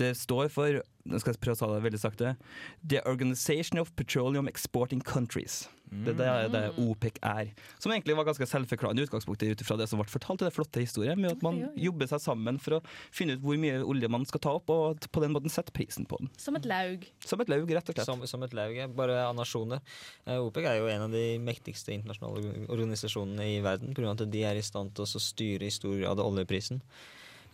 Det står for nå skal jeg prøve å ta det veldig sakte. The Organization of Petroleum Exporting Countries. Det er det, det OPEC er. Som egentlig var ganske selvforklarende i utgangspunktet ut ifra det som ble fortalt i det flotte historien, med at man jobber seg sammen for å finne ut hvor mye olje man skal ta opp, og på den måten sette prisen på den. Som et laug. Som et laug, rett og slett. Som, som et laug, ja. bare av nasjoner. Eh, OPEC er jo en av de mektigste internasjonale organisasjonene i verden, pga. at de er i stand til å styre i stor grad oljeprisen.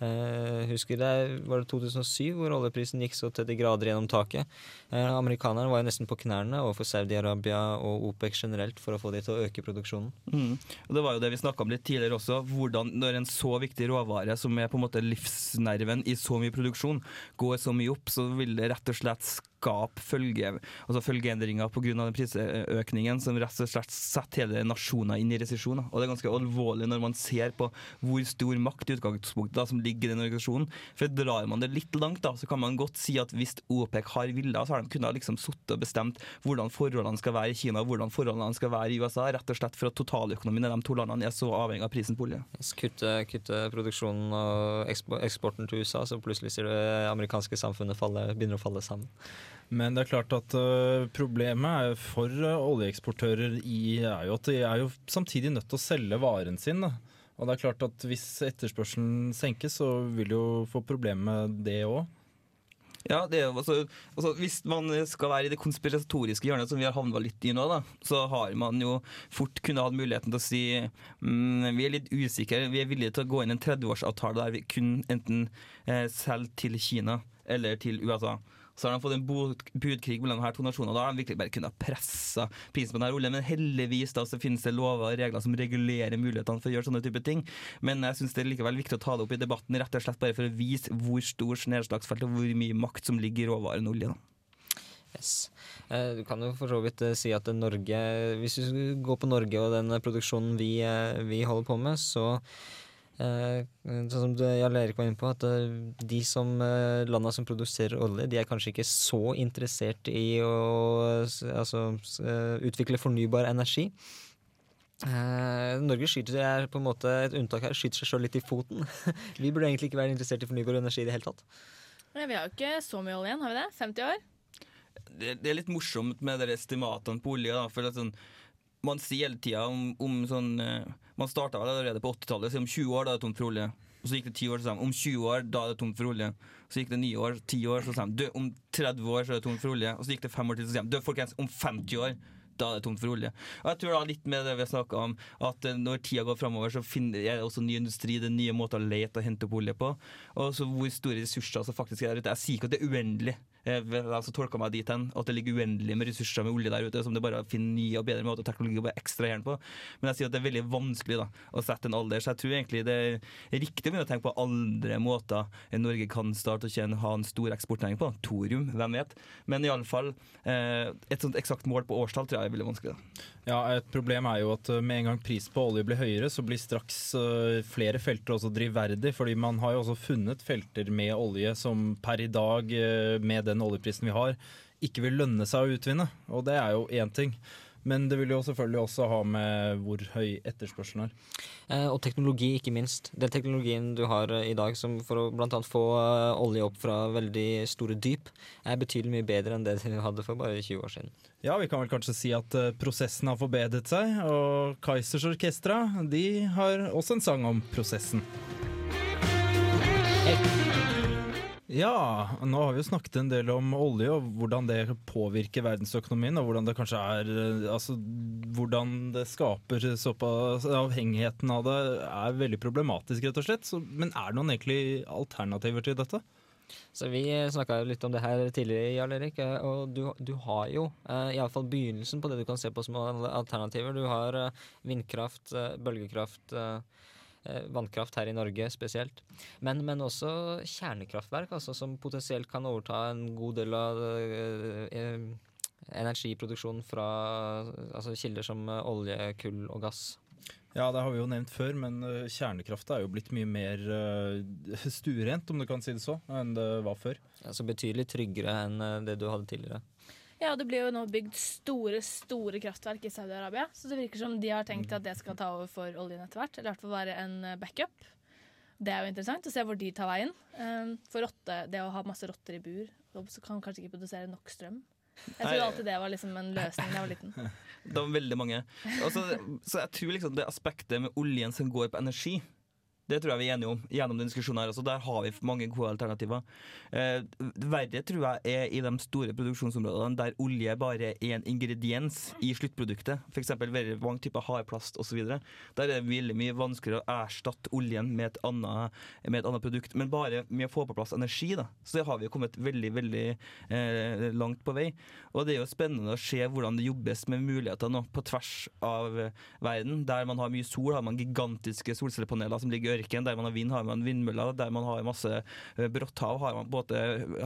Eh, husker det var det 2007 hvor oljeprisen gikk så til de grader gjennom taket. Eh, amerikanerne var jo nesten på knærne overfor Saudi-Arabia og OPEC generelt for å få de til å øke produksjonen. Mm. Og Det var jo det vi snakka om litt tidligere også. Hvordan når en så viktig råvare, som er på en måte livsnerven i så mye produksjon, går så mye opp, så vil det rett og slett skape følge, altså følgeendringer pga. prisøkningen som rett og slett setter hele nasjoner inn i resesjon. Og det er ganske alvorlig når man ser på hvor stor makt i utgangspunktet da, som ligger i den organisasjonen. For drar man det litt langt, da, så kan man godt si at hvis OPEC har villet, så har de kunnet liksom sittet og bestemt hvordan forholdene skal være i Kina hvordan forholdene skal være i USA, rett og slett for at totaløkonomien i de to landene er så avhengig av prisen på olje. Kutte, kutte produksjonen og eksporten til USA, så plutselig ser det amerikanske samfunnet falle, begynner å falle sammen. Men det er klart at øh, problemet for øh, oljeeksportører i, er jo at de er jo samtidig nødt til å selge varen sin. Da. Og det er klart at hvis etterspørselen senkes, så vil de jo få problemer med det òg. Ja, det altså, altså Hvis man skal være i det konspiratoriske hjørnet, som vi har havna litt i nå, da, så har man jo fort kunne hatt muligheten til å si mm, vi er litt usikre, vi er villige til å gå inn en 30-årsavtale der vi kun enten eh, selger til Kina eller til USA. Så har de fått en budkrig mellom de her to nasjonene. Da har de virkelig bare kunnet presse prisen på denne oljen. Men heldigvis da så finnes det lover og regler som regulerer mulighetene for å gjøre sånne type ting. Men jeg syns det er likevel viktig å ta det opp i debatten, rett og slett bare for å vise hvor stor nedslagsfelt og hvor mye makt som ligger i råvaren olje. da. Yes. Eh, Du kan jo for så vidt eh, si at Norge Hvis vi går på Norge og den produksjonen vi, eh, vi holder på med, så Sånn som Jarl Erik var inne på, at eh, de som eh, landa som produserer olje, de er kanskje ikke så interessert i å altså, eh, utvikle fornybar energi. Eh, Norge skyter er på en måte et unntak her, skyter seg sjøl litt i foten. vi burde egentlig ikke være interessert i fornybar energi i det hele tatt. Nei, vi har jo ikke så mye olje igjen, har vi det? 50 år? det, det er litt morsomt med de estimatene på olje. Da, for det er sånn, man sier hele tida om, om sånn eh, Man starta vel allerede på 80-tallet. Så om 20 år da er det tomt for olje. Og så gikk det 10 år, så sa de om 20 år da er det tomt for olje. Så gikk det 9 år, 10 år, så sa de om 30 år så er det tomt for olje. Og så gikk det 5 år til, så sa de folkens, om 50 år da er det tomt for olje. Og jeg tror da litt med det vi har om, at eh, når tida går framover, så finner, er det også ny industri, det er nye måter å lete og hente opp olje på. Og så hvor store ressurser som faktisk er der ute. Jeg sier ikke at det er uendelig. Jeg har altså tolka meg dit hen at det ligger uendelig med ressurser med olje der ute, som det bare finner nye og bedre måter og teknologi å bare ekstrahere på. Men jeg sier at det er veldig vanskelig da, å sette en alder, så jeg tror egentlig det er riktig å tenke på andre måter enn Norge kan starte å tjene, ha en stor eksportnæring på. Thorium, hvem vet. Men iallfall eh, et sånt eksakt mål på årstall tror jeg er veldig vanskelig. Da. Ja, Et problem er jo at uh, med en gang prisen på olje blir høyere, så blir straks uh, flere felter også drivverdig. fordi man har jo også funnet felter med olje som per i dag, med den oljeprisen vi har, ikke vil lønne seg å utvinne. Og det er jo én ting. Men det vil jo selvfølgelig også ha med hvor høy etterspørselen er. Eh, og teknologi, ikke minst. Den teknologien du har eh, i dag som for å annet få eh, olje opp fra veldig store dyp, er betydelig mye bedre enn det du hadde for bare 20 år siden. Ja, vi kan vel kanskje si at uh, prosessen har forbedret seg, og Kaizers Orkestra de har også en sang om prosessen. Ja, nå har vi jo snakket en del om olje og hvordan det påvirker verdensøkonomien. Og hvordan det kanskje er eh, Altså hvordan det skaper såpass Avhengigheten av det er veldig problematisk, rett og slett. Så, men er det noen egentlig alternativer til dette? Så Vi snakka litt om det her tidligere, Jarl Erik. eh, Og du, du har jo eh, iallfall begynnelsen på det du kan se på som alternativer. Du har eh, vindkraft, bølgekraft, eh, vannkraft her i Norge spesielt. Men, men også kjernekraftverk, altså, som potensielt kan overta en god del av eh, eh, energiproduksjonen fra altså, kilder som eh, olje, kull og gass. Ja, det har vi jo nevnt før, men kjernekraft er jo blitt mye mer stuerent, om du kan si det så, enn det var før. Altså betydelig tryggere enn det du hadde tidligere. Ja, det blir jo nå bygd store, store kraftverk i Saudi-Arabia. Så det virker som de har tenkt at det skal ta over for oljen etter hvert. Eller i hvert fall være en eh, backup. Det er jo interessant å se hvor de tar veien. Um, For rotte, det å ha masse rotter i bur, så kan kanskje ikke produsere nok strøm. Jeg trodde alltid det var liksom en løsning da jeg var liten. Det var veldig mange. Også, så jeg tror liksom det aspektet med oljen som går på energi, det tror jeg vi er enige om gjennom den diskusjonen her også. Der har vi mange gode alternativer. Eh, verre tror jeg er i de store produksjonsområdene der olje bare er en ingrediens i sluttproduktet. F.eks. veldig mange typer hardplast osv. Der er det veldig mye vanskeligere å erstatte oljen med et, annet, med et annet produkt. Men bare med å få på plass energi, da, så det har vi jo kommet veldig, veldig eh, langt på vei. Og det er jo spennende å se hvordan det jobbes med muligheter nå på tvers av verden. Der man har mye sol, har man gigantiske solcellepaneler som ligger ørken. Der man har vind, har man vindmøller. Der man har masse eh, brått hav, har man både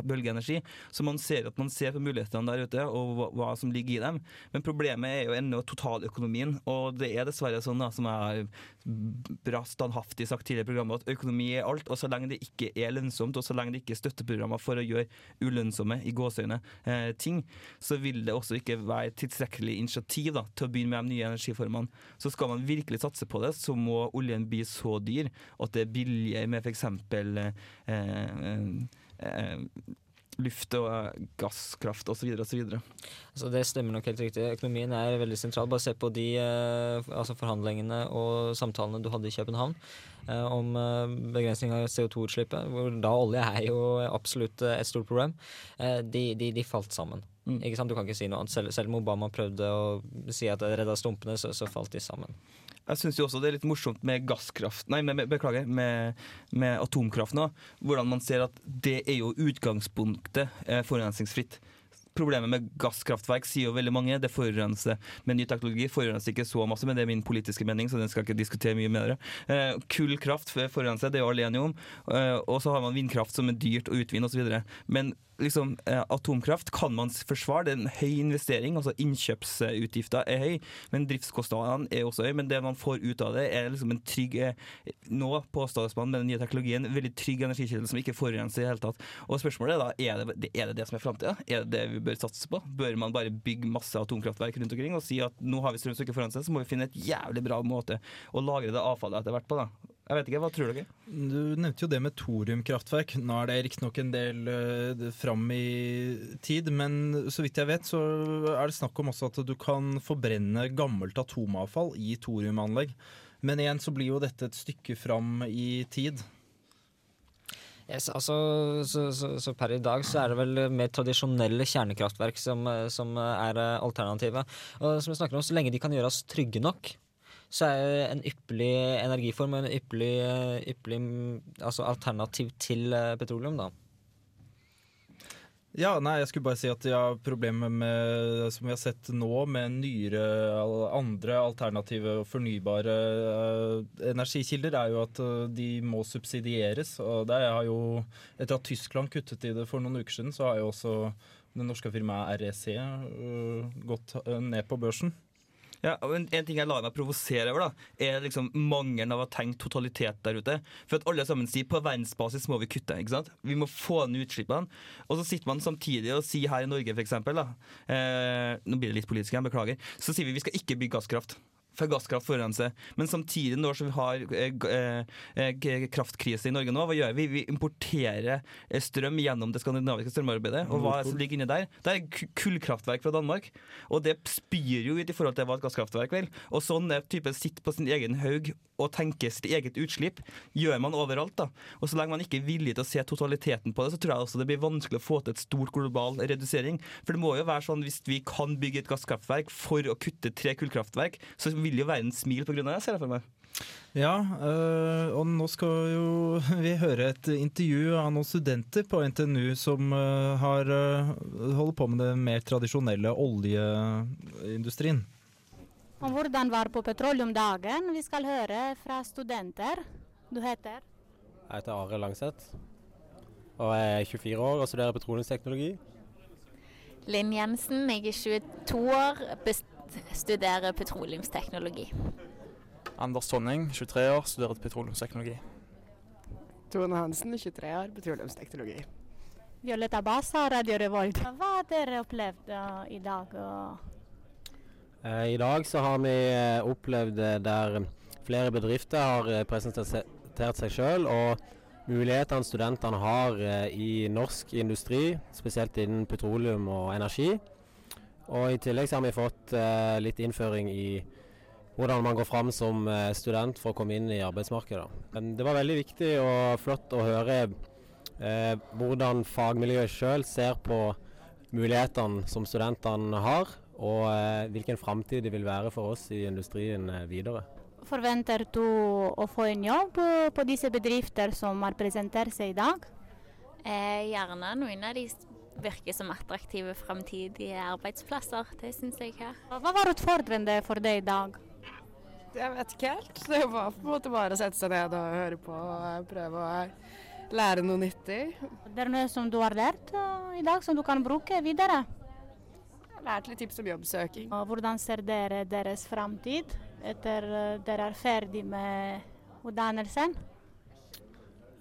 bølgeenergi. Så man ser at man ser på mulighetene der ute, og hva, som ligger i dem. Men problemet er jo ennå totaløkonomien, og det er dessverre sånn, da, som jeg har bra standhaftig sagt tidligere i programmet, at økonomi er alt. Og så lenge det ikke er lønnsomt, og så lenge det ikke er støtteprogrammer for å gjøre ulønnsomme i gåseøyne eh, ting, så vil det også ikke være tilstrekkelig initiativ da, til å begynne med de nye energiformene. Så skal man virkelig satse på det, så må oljen bli så dyr at det er billigere med f.eks. Eh, eh, eh, luft og eh, gasskraft osv. osv. Altså det stemmer nok helt riktig. Økonomien er veldig sentral. Bare se på de eh, altså forhandlingene og samtalene du hadde i København om eh, begrensning av CO2-utslippet, hvor da olje er jo absolutt et stort problem. De, de, de falt sammen. Ikke sant? Du kan ikke si noe annet. Selv, selv om Obama prøvde å si at det redda stumpene, så, så falt de sammen. Jeg syns også det er litt morsomt med gasskraft Nei, med, med, beklager, med, med atomkraft nå. Hvordan man ser at det er jo utgangspunktet eh, forurensningsfritt. Problemet med gasskraftverk sier jo veldig mange. Det forurenser med ny teknologi. Forurenser ikke så masse, men det er min politiske mening, så den skal ikke diskutere mye med dere. Eh, Kullkraft forurenser, det er jo alle enige om. Eh, og så har man vindkraft som er dyrt å utvinne osv. Men liksom, eh, atomkraft kan man forsvare. Det er en høy investering, altså innkjøpsutgifter er høy, men driftskostnadene er også høy. Men det man får ut av det, er liksom en trygg eh, Nå påstås man med den nye teknologien veldig trygg energikilde som ikke forurenser i det hele tatt. Og spørsmålet er da, er det er det, det som er framtida? Er det det vi bør satse på? Bør man bare bygge masse atomkraftverk rundt omkring og si at nå har vi strøm som ikke forurenser, så må vi finne et jævlig bra måte å lagre det avfallet etter hvert på, da. Jeg vet ikke, Hva tror dere? Du nevnte jo det med thoriumkraftverk. Nå er det riktignok en del uh, fram i tid, men så vidt jeg vet så er det snakk om også at du kan forbrenne gammelt atomavfall i thoriumanlegg. Men igjen så blir jo dette et stykke fram i tid. Yes, altså, så, så, så per i dag så er det vel mer tradisjonelle kjernekraftverk som, som er alternativet. Og som vi snakker om, så lenge de kan gjøre oss trygge nok, så er en ypperlig energiform og en ypperlig, ypperlig altså alternativ til eh, petroleum, da. Ja, nei, jeg skulle bare si at ja, Problemet med, som vi har sett nå, med nyere andre alternative og fornybare uh, energikilder, er jo at uh, de må subsidieres. og det har jo, Etter at Tyskland kuttet i det for noen uker siden, så har jo også det norske firmaet REC uh, gått ned på børsen. Ja, en, en ting jeg lar meg provosere over, da, er liksom mangelen av å tenke totalitet der ute. For at alle sammen sier på verdensbasis må vi kutte. ikke sant? Vi må få ned utslippene. Og så sitter man samtidig og sier her i Norge, f.eks. Eh, nå blir det litt politisk, jeg beklager. Så sier vi vi skal ikke bygge gasskraft. For gasskraft forurenser. Men samtidig, når vi har eh, eh, eh, kraftkrise i Norge nå, hva gjør vi? Vi importerer eh, strøm gjennom det skandinaviske strømarbeidet. Og hva som ligger inni der? Det er kullkraftverk fra Danmark. Og det spyr jo ut i forhold til hva et gasskraftverk vil. Og sånn er type sitter på sin egen haug og tenker sitt eget utslipp, gjør man overalt. da. Og så lenge man ikke er villig til å se totaliteten på det, så tror jeg også det blir vanskelig å få til et stort global redusering. For det må jo være sånn hvis vi kan bygge et gasskraftverk for å kutte tre kullkraftverk, så vil jo verden grunn av det, ser jeg for meg. Ja, øh, og nå skal jo vi høre et intervju av noen studenter på NTNU som øh, har øh, holder på med den mer tradisjonelle oljeindustrien. Om hvordan var på petroleumdagen. Vi skal høre fra studenter. Du heter? Jeg heter Are Langseth og jeg er 24 år og studerer petroleumsteknologi. Linn Jensen, jeg er 22 år, studerer petroleumsteknologi. Anders Tonning, 23 år, studerer petroleumsteknologi. Tone Hansen, 23 år, petroleumsteknologi. Violetta Bassa, Radio Revolt. Hva har dere opplevd eh, i dag? Eh, I dag så har vi eh, opplevd eh, der flere bedrifter har presentert seg sjøl, og mulighetene studentene har i norsk industri, spesielt innen petroleum og energi. Og I tillegg så har vi fått eh, litt innføring i hvordan man går fram som eh, student for å komme inn i arbeidsmarkedet. Men det var veldig viktig og flott å høre eh, hvordan fagmiljøet sjøl ser på mulighetene som studentene har, og eh, hvilken framtid det vil være for oss i industrien eh, videre. Forventer du å få en jobb på disse bedrifter som har presentert seg i dag? Eh, gjerne noen av de virker som attraktive framtidige arbeidsplasser. Det syns jeg her. Hva var utfordrende for deg i dag? Jeg vet ikke helt. Det var på en måte bare å sette seg ned og høre på og prøve å lære noe nyttig. Det er noe som du har lært eh, i dag som du kan bruke videre? Jeg har lært litt tips om jobbsøking. Og Hvordan ser dere deres framtid etter eh, dere er ferdig med utdannelsen?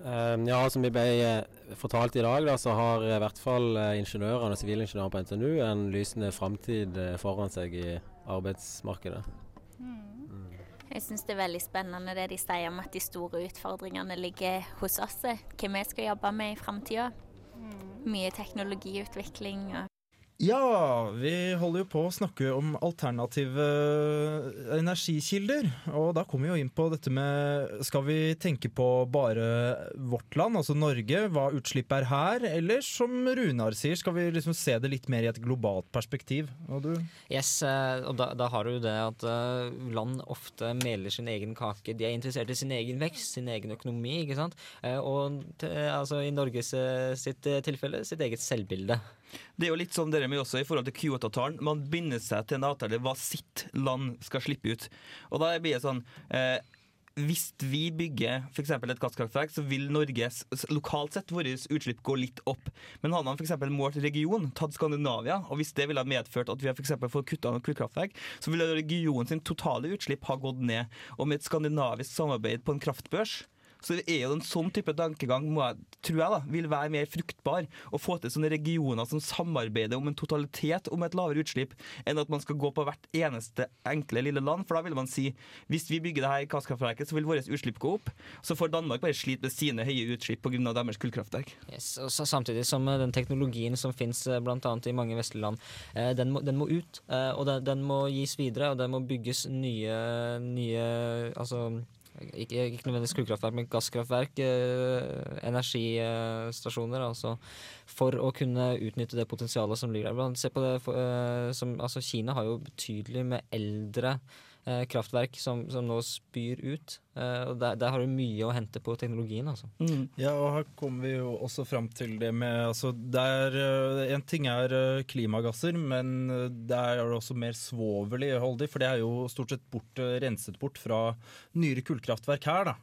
Eh, ja, som vi ble eh, fortalt i dag, da, så har i hvert fall eh, ingeniørene og sivilingeniørene på NTNU en lysende framtid eh, foran seg i arbeidsmarkedet. Jeg syns det er veldig spennende det de sier om at de store utfordringene ligger hos oss. Hva vi skal jobbe med i framtida. Mye teknologiutvikling. og Ja, vi holder jo på å snakke om alternative energikilder. Og da kommer vi jo inn på dette med Skal vi tenke på bare vårt land, altså Norge, hva utslippet er her? Eller som Runar sier, skal vi liksom se det litt mer i et globalt perspektiv? Og du? Yes, eh, og da, da har du det at eh, land ofte meler sin egen kake. De er interessert i sin egen vekst, sin egen økonomi, ikke sant. Eh, Og altså, i Norges eh, sitt eh, tilfelle sitt eget selvbilde. Det er jo litt sånn dere med også i forhold til Kyoto-avtalen. Man binder seg til en avtale hva sitt land skal slippe ut. Og da blir det sånn eh, hvis vi bygger eksempel et gasskraftverk, så vil Norges lokalt sett våre utslipp gå litt opp. Men hadde man eksempel målt region, tatt Skandinavia, og hvis det ville ha medført at vi har for fått kutta noen kullkraftverk, så ville regionen sin totale utslipp ha gått ned. Og med et skandinavisk samarbeid på en kraftbørs så det er jo en sånn type tankegang må jeg, tror jeg da, vil være mer fruktbar. Å få til sånne regioner som samarbeider om en totalitet om et lavere utslipp, enn at man skal gå på hvert eneste enkle lille land. For da vil man si hvis vi bygger det her gasskraftverket, så vil våre utslipp gå opp. Så får Danmark bare slite med sine høye utslipp pga. deres kullkraftverk. Yes, og Samtidig som eh, den teknologien som finnes bl.a. i mange vestlige land, eh, den, må, den må ut. eh, Og den, den må gis videre, og det må bygges nye, nye altså ikke, ikke nødvendigvis kullkraftverk, men gasskraftverk, eh, energistasjoner. Altså for å kunne utnytte det potensialet som ligger der. Se på det, for, eh, som, altså Kina har jo betydelig med eldre eh, kraftverk som, som nå spyr ut. Eh, og der, der har du mye å hente på teknologien, altså. Ja, og her kommer vi jo også fram til det med altså, der, er, En ting er eh, klimagasser, men eh, der er det også mer svovel i holdig, for det er jo stort sett bort, eh, renset bort fra nyere kullkraftverk her, da.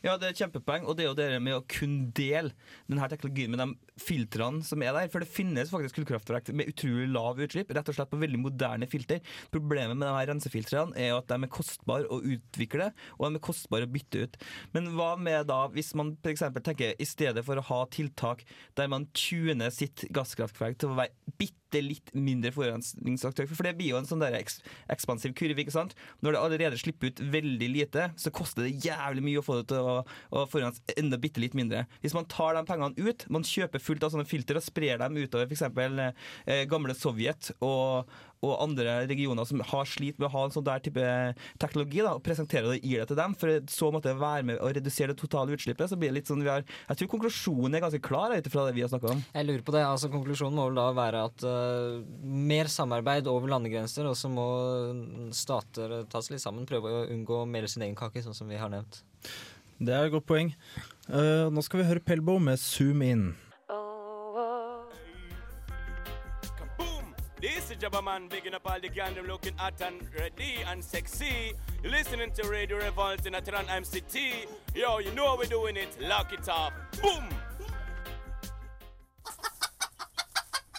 Ja, det er et kjempepoeng, og det er jo det med å kunne dele denne teknologien med de filtrene som er der. For det finnes faktisk kullkraftverk med utrolig lav utslipp, rett og slett på veldig moderne filter. Problemet med de her rensefiltrene er at de er kostbare å utvikle, og de er kostbare å bytte ut. Men hva med da hvis man f.eks. tenker i stedet for å ha tiltak der man tuner sitt gasskraftverk til å være bitte litt mindre forurensningsaktør, for det blir jo en sånn der eks ekspansiv kurve, ikke sant? Når det allerede slipper ut veldig lite, så koster det jævlig mye å få det til å, å forurense enda bitte litt mindre. Hvis man tar de pengene ut, man kjøper fullt av sånne filter og sprer dem utover f.eks. Eh, gamle Sovjet og, og andre regioner som har slitt med å ha en sånn der type teknologi, da, og presentere det og gir det til dem, for så måtte være med å redusere det totale utslippet, så blir det litt sånn vi har Jeg tror konklusjonen er ganske klar ut ifra det vi har snakka om. Jeg lurer på det, altså Konklusjonen må vel da være at uh, mer samarbeid over landegrenser, og så må stater ta seg litt sammen, prøve å unngå å mele sin egen kake, sånn som vi har nevnt. Det er et godt poeng. Uh, nå skal vi høre Pelbo med Zoom In. Jabba Man bigging up all the gang them looking hot and ready and sexy. You're listening to Radio Revolt in Atran MCT. Yo, you know how we're doing it. Lock it up. Boom!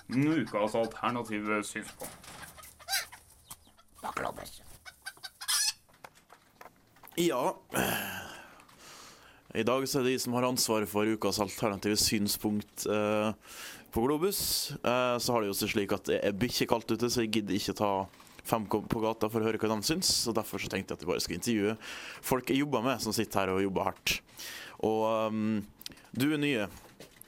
Ukas alternative synspunkt. Ja I dag så er det de som har ansvaret for ukas alternative synspunkt eh, på Globus. Eh, så har det jo seg slik at det er bikkjekaldt ute, så jeg gidder ikke ta fem på gata for å høre hva de syns. Og derfor så tenkte jeg at jeg bare skal intervjue folk jeg jobber med, som sitter her og jobber hardt. Og um, du er nye.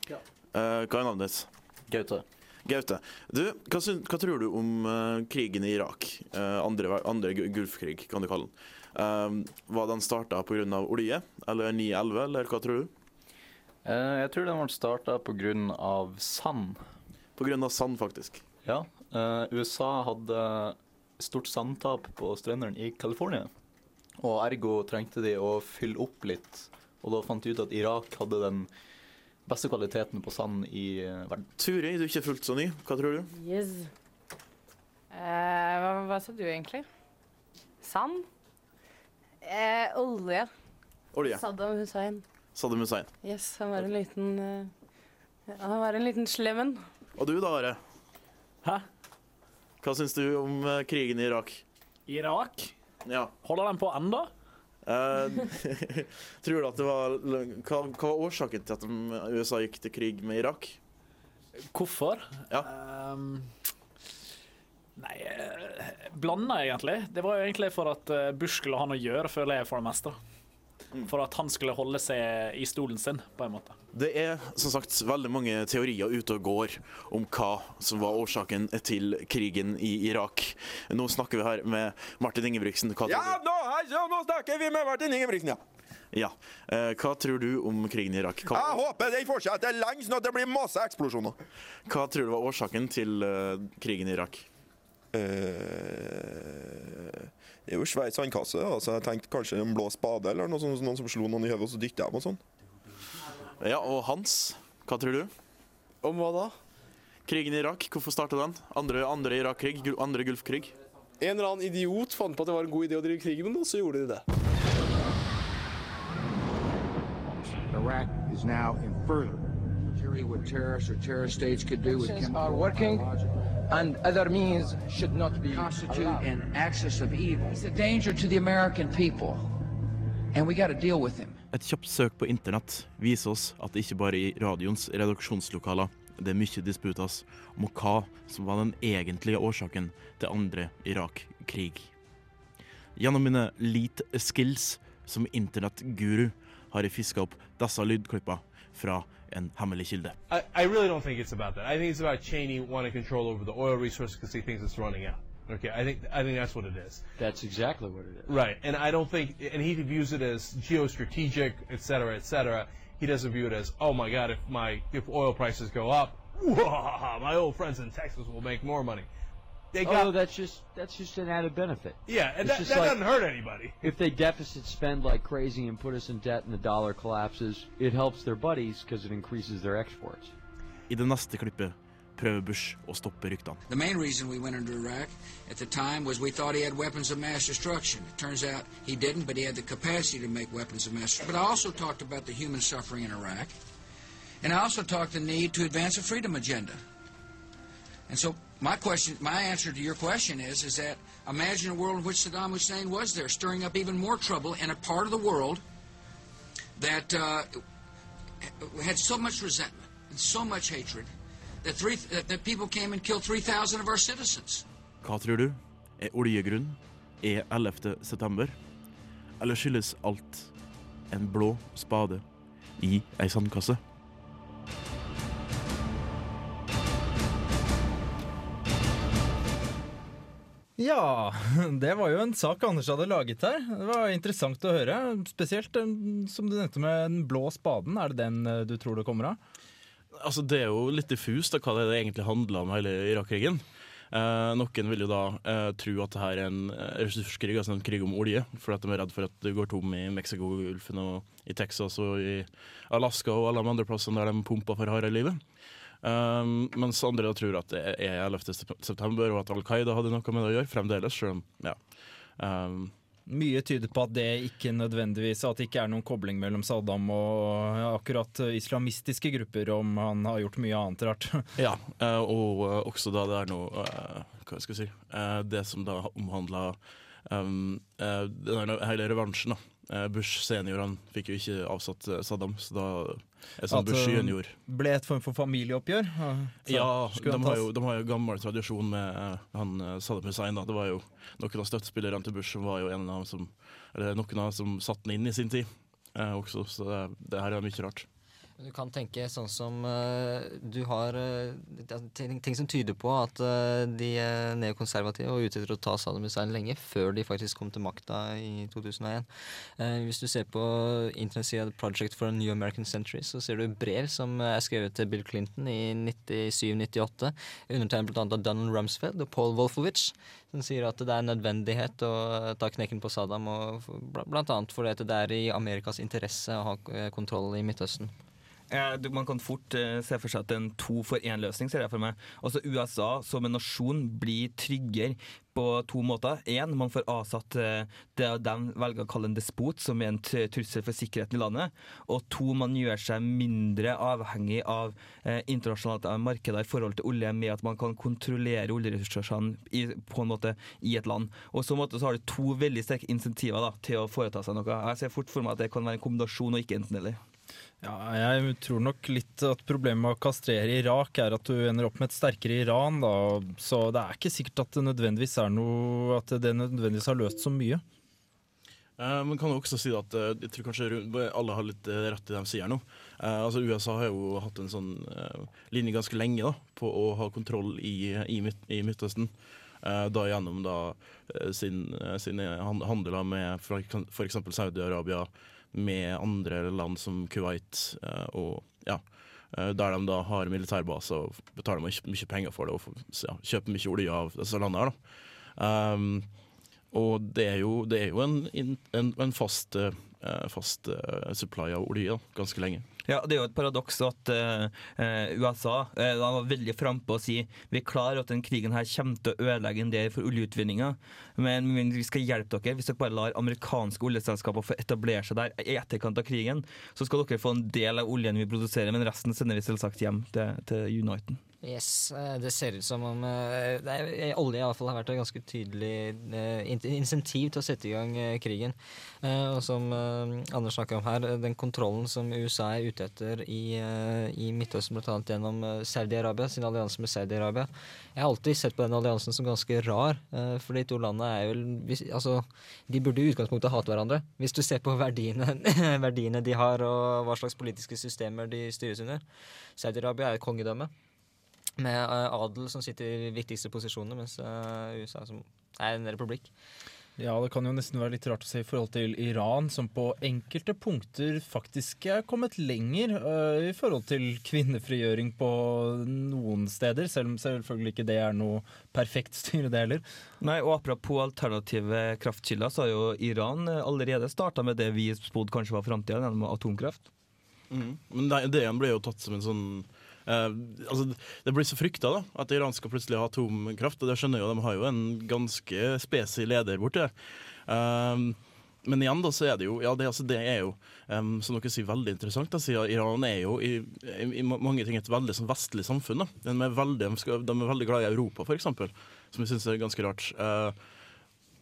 Ja. Eh, hva er navnet ditt? Gaute. Gaute. Du, hva, hva tror du om uh, krigen i Irak? Uh, andre, andre Gulfkrig, kan du kalle den. Um, var den starta pga. olje, eller 9-11, eller hva tror du? Eh, jeg tror den ble starta pga. sand. Pga. sand, faktisk. Ja. eh, USA hadde stort sandtap på strendene i California. Og ergo trengte de å fylle opp litt. Og da fant de ut at Irak hadde den beste kvaliteten på sand i eh, verden. Turi, du er ikke fullt så ny. Hva tror du? Yes. Uh, hva, hva sa du egentlig? Sand? Uh, olje. Olje. Saddam Hussein. Saddam Hussein. Yes, han var en liten uh, Han var en liten slemmen. Og du da, Are? Hæ? Hva syns du om uh, krigen i Irak? Irak? Ja. Holder den på enda? Uh, tror du at det var hva, hva var årsaken til at USA gikk til krig med Irak? Hvorfor? Ja. Um, nei, eh, blanda egentlig. Det var jo egentlig for at eh, Bush skulle ha noe å gjøre, føler jeg, for det meste. For at han skulle holde seg i stolen sin, på en måte. Det er som sagt veldig mange teorier ute og går om hva som var årsaken til krigen i Irak. Nå snakker vi her med Martin Ingebrigtsen. Hva Ja, nå, her, så nå snakker vi med Martin Ingebrigtsen, ja. Ja. Eh, hva tror du om krigen i Irak? Hva, Jeg håper den fortsetter lenge, sånn at det blir masse eksplosjoner. hva tror du var årsaken til eh, krigen i Irak? Eh, det er jo svær sandkasse, så jeg tenkte kanskje en blå spade eller noe sånt, noen som slo noen i hodet og så dytta dem og sånn. Ja, og Hans, hva tror du? Om hva da? Krigen i Irak, hvorfor starta den? Andre, andre Irak-krig? Andre Gulfkrig? En eller annen idiot fant på at det var en god idé å drive krig med noen, så gjorde de det. Iraq is now in further. What terrorists or terrorist states could do with are working, biological- and other means should not be constitute allowed. an axis of evil. He's a danger to the American people, and we got to deal with him. Et kjapt søk på internett viser oss at det ikke bare i radioens redaksjonslokaler det er mye disputas om hva som var den egentlige årsaken til andre Irak-krig. Gjennom mine lead skills som internettguru har jeg fiska opp disse lydklippene fra en hemmelig kilde. I, I really don't think it's about that. I think it's about Cheney wanting control over the oil resource because he thinks it's running out. Okay, I think I think that's what it is. That's exactly what it is. Right, and I don't think, and he views it as geostrategic, et cetera, et cetera. He doesn't view it as, oh my God, if my if oil prices go up, my old friends in Texas will make more money. They oh, got oh, that's just that's just an added benefit. Yeah, and It's that, that like- doesn't hurt anybody. If they deficit spend like crazy and put us in debt and the dollar collapses, it helps their buddies because it increases their exports. I det neste klippet prøver Bush å stoppe ryktene. The main reason we went into Iraq at the time was we thought he had weapons of mass destruction. It turns out he didn't, but he had the capacity to make weapons of mass destruction. But I also talked about the human suffering in Iraq. And I also talked the need to advance a freedom agenda. And so my question, my answer to your question is, is that imagine a world in which Saddam Hussein was there, stirring up even more trouble in a part of the world that uh, had so much resentment and so much hatred that, three, that, that people came and killed 3,000 of our citizens. Er 11. september? Eller skyldes alt en blå spade i ei sandkasse? Ja, det var jo en sak Anders hadde laget her. Det var interessant å høre. Spesielt eh, som du nevnte med den blå spaden. Er det den eh, du tror det kommer av? Altså, det er jo litt diffust hva det egentlig handler om hele Irak-krigen. Eh, noen vil jo da eh, tro at det her er en eh, ressurskrig, altså en krig om olje, fordi at de er redd for at det går tom i Mexicogolfen og i Texas og i Alaska og alle de andre plassene der de pumper for harde livet. Um, mens andre tror at det er 11. september, og at Al Qaida hadde noe med det å gjøre, fremdeles. Selv om, ja. Um, Mye tyder på at det ikke nødvendigvis At det ikke er noen kobling mellom Saddam og akkurat islamistiske grupper, om han har gjort mye annet rart. Ja, eh, og eh, også da det er noe eh, Hva skal jeg si Det som da omhandla um, eh, her hele revansjen. da Bush senior han fikk jo ikke avsatt Saddam, så da er sånn gjorde. Det ble et form for familieoppgjør? Så Ja, de har, jo, de har jo gammel tradisjon med eh, han eh, Saddam Hussein. Da. Det var jo noen av støttespillerne til Bush var jo en av dem som Eller noen av dem som satte den inn i sin tid eh, også, så det, det her er mye rart. Du kan tenke sånn som uh, du har uh, ting, ting som tyder på at uh, de er neokonservative var ute etter å ta Saddam Hussein lenge, før de faktisk kom til makta i 2001. Eh, hvis du ser på internettsida Project for a New American Century, så ser du brev som er skrevet til Bill Clinton i 97-98, undertegnet bl.a. av Donald Rumsfeld og Paul Wolfowitz, som sier at det er nødvendighet å ta knekken på Saddam, og bl- blant annet fordi det er i Amerikas interesse å ha kontroll i Midtøsten. Eh, du- Man kan fort uh, se for seg at en to for én-løsning. ser jeg for meg. Altså USA som en nasjon blir tryggere på to måter. Én, man får avsatt uh, det de velger å kalle en despot, som er en trussel for sikkerheten i landet. Og to, man gjør seg mindre avhengig av uh, internasjonalt markeder i forhold til olje, med at man kan kontrollere oljeressursene i, på en måte i et land. Og så, måte, så har du to veldig sterke insentiver da, til å foreta seg noe. Jeg ser fort for meg at det kan være en kombinasjon og ikke enten-eller. Ja, jeg tror nok litt at problemet med å kastrere Irak er at du ender opp med et sterkere Iran. Da. Så det er ikke sikkert at det nødvendigvis noe At det nødvendigvis har løst så mye. Eh, Men kan jo også si at eh, jeg tror kanskje alle har litt eh, rett i det de sier nå. Altså USA har jo hatt en sånn linje ganske lenge da, på å ha kontroll i, i, Midt, i Midtøsten. Da gjennom da sin, sine handler med f.eks. Saudi-Arabia, med andre land som Kuwait eh, og ja. eh, Der de da har militærbase og betaler mye, penger for det og ja, kjøper mye olje av disse landene. her da. Um, og det er jo, det er jo en, en, en fast, uh, fast uh, supply av olje da, ganske lenge. Ja, Det er jo et paradoks at eh, USA eh, var veldig frampå å si vi er klar at den krigen her kommer til å ødelegge en del for oljeutvinninga, men, men vi skal hjelpe dere hvis dere bare lar amerikanske oljeselskaper få etablere seg der i etterkant av krigen. Så skal dere få en del av oljen vi produserer, men resten sender vi selvsagt hjem til, til Uniten. Yes, eh, Det ser ut som om eh, det er, eh, olje i alle fall har vært et ganske tydelig insentiv til å sette i gang krigen. Og som Anders snakker om her, den kontrollen som USA er ute etter i, i Midtøsten, bl.a. gjennom Saudi-Arabia, sin allianse med Saudi-Arabia. Jeg har alltid sett på den alliansen som ganske rar, for de to landene er jo Altså, de burde i utgangspunktet hate hverandre. Hvis du ser på verdiene, verdiene de har, og hva slags politiske systemer de styres under. Saudi-Arabia er et kongedømme med eh, adel som sitter i de viktigste posisjonene, mens eh, USA som er en republikk. Ja, det kan jo nesten være litt rart å se i forhold til Iran, som på enkelte punkter faktisk er kommet lenger uh, i forhold til kvinnefrigjøring på noen steder, selv om selvfølgelig ikke det er noe perfekt styre, det heller. Nei, og Apropos alternative kraftkilder, så har jo Iran allerede starta med det vi spådde kanskje var framtida, gjennom atomkraft. Mm. Men det, det ble jo tatt som en sånn altså, Det blir så frykta da, at Iran skal plutselig ha atomkraft, og det skjønner jo, de har jo en ganske spesiell leder borti der. Um, men igjen da, så er det jo ja, det, altså, det er jo, um, som dere sier, veldig interessant. Da, siden Iran er jo i, i, i mange ting et veldig sånn, vestlig samfunn. Da. De, er veldig, de, er veldig glad i Europa, f.eks., som jeg syns er ganske rart. Uh,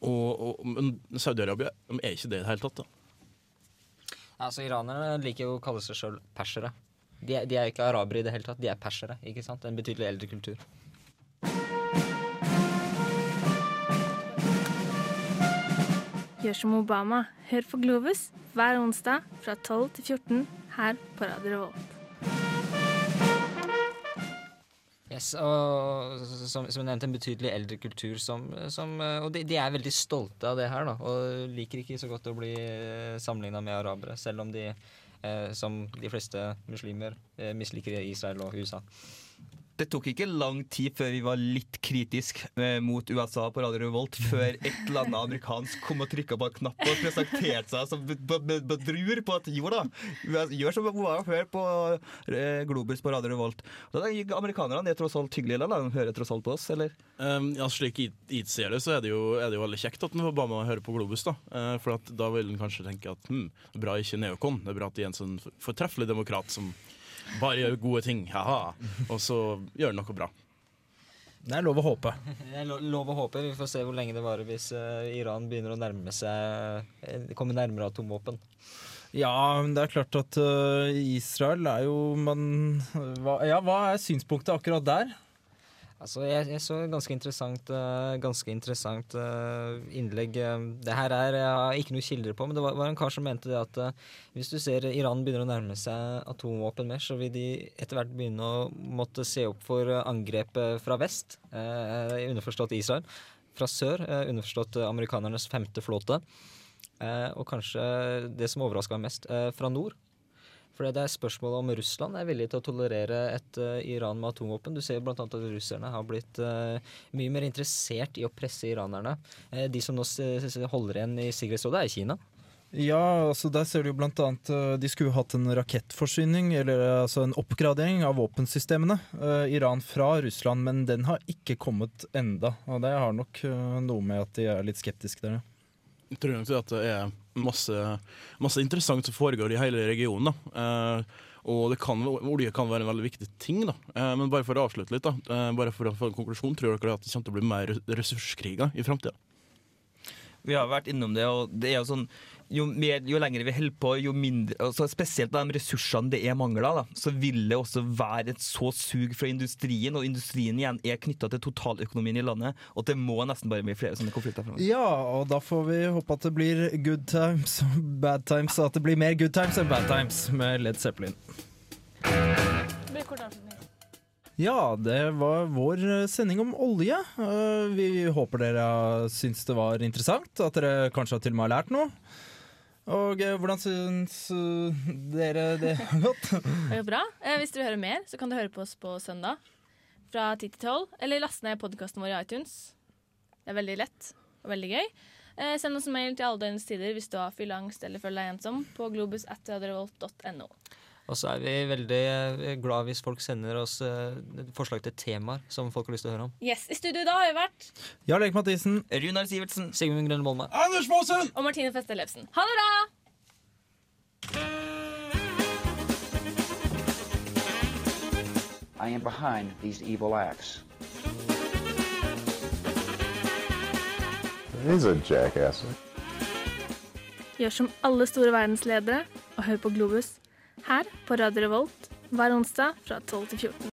og, og, Saudi-Arabia er ikke det i det hele tatt. da. Altså, Iranerne liker jo å kalle seg sjøl persere. De, er- de er ikke arabere i det hele tatt, de er persere. ikke sant? En betydelig eldre kultur. Gjør som Obama. Hør på Globus hver onsdag fra 12 til 14 her på Radio Revolt. Yes, og som, som jeg nevnte, en betydelig eldre kultur som, som eh, Og de, de er veldig stolte av det her, da. Og liker ikke så godt å bli sammenligna med arabere, selv om de, eh, som de fleste muslimer, misliker misliker Israel og USA. Det tok ikke lang tid før vi var litt kritisk eh, mot USA på Radio Revolt, før et eller annet amerikansk kom og trykka på en knapp og presenterte seg som be- be- bedrur på at jo da, gjør som hun var før på eh, Globus på Radio Revolt. Da er Amerikanerne er tross alt hyggelige, da. De hører tross alt på oss, eller? Um, ja, slik jeg ser det, så er det, jo, er det jo veldig kjekt at Obama hører på Globus. da. Eh, for da vil en kanskje tenke at hm, bra ikke neokon. Det er bra at det er en sånn fortreffelig demokrat som bare gjør gode ting. Haha. Og så gjør det noe bra. Det er lov å håpe. Det er lov å håpe. Vi får se hvor lenge det varer hvis eh, Iran begynner å nærme seg eh, komme nærmere atomvåpen. Ja, men det er klart at øh, Israel er jo man, hva, Ja, hva er synspunktet akkurat der? Altså, jeg, jeg så ganske interessant, uh, ganske interessant uh, innlegg. eh, det her er jeg har ikke noe kilder på, men det var, var en kar som mente det at uh, hvis du ser Iran begynner å nærme seg atomvåpen mer, så vil de etter hvert begynne å måtte se opp for angrep fra vest, underforstått Israel. Fra sør, underforstått amerikanernes femte flåte. Og kanskje det som overraska meg mest, fra nord. For det er spørsmålet om Russland er villig til å tolerere et uh, Iran med atomvåpen. Du ser jo bl.a. at russerne har blitt uh, mye mer interessert i å presse iranerne. Uh, de som nå s- s- holder igjen i Sikkerhetsrådet, er Kina. Ja, altså der ser du jo blant annet De skulle hatt en rakettforsyning, eller altså en oppgradering av våpensystemene. Iran fra Russland, men den har ikke kommet enda. Og det har nok noe med at de er litt skeptiske der. tror nok at det er masse, masse interessant som foregår i hele regionen. da. Eh, og kan, olje kan være en veldig viktig ting. da. Eh, men bare for å avslutte litt, da, eh, bare for å få en konklusjon, tror dere at det kommer til å bli mer ressurskriger i framtida? Vi har vært innom det, og det er jo sånn jo, mer, jo lenger vi holder på, jo mindre altså Spesielt de ressursene det er mangel av, så vil det også være et så sug fra industrien, og industrien igjen er knytta til totaløkonomien i landet, og det må nesten bare bli flere sånne konflikter framover. Ja, og da får vi håpe at det blir good times og bad times, og at det blir mer good times enn bad times med Led Zeppelin. Ja, det var vår sending om olje. Eh, Vi håper dere syns det var interessant, at dere kanskje til og med har lært noe. Og eh, hvordan syns eh, dere det har gått? Det går bra. Eh, hvis dere hører mer, så kan du høre på oss på søndag fra 10 til 12. Eller laste ned podkasten vår i iTunes. Det er veldig lett og veldig gøy. Send oss en mail til alle døgnets tider hvis du har fylleangst eller føler deg ensom, på globus.radiorevolt.no. Og så er vi veldig eh, glad hvis folk sender oss eh, forslag til temaer som folk har lyst til å høre om. Yes, I studio da har vi vært Jarl Erik Mathisen. Runar Sivertsen. Sigmund Grønne Bolme. Anders Maasen! og Martine Feste Ellefsen. Ha det bra! I am behind these evil acts. He's a jackass. Gjør som alle store verdensledere og hør på Globus her på Radio Revolt hver onsdag fra 12 til 14.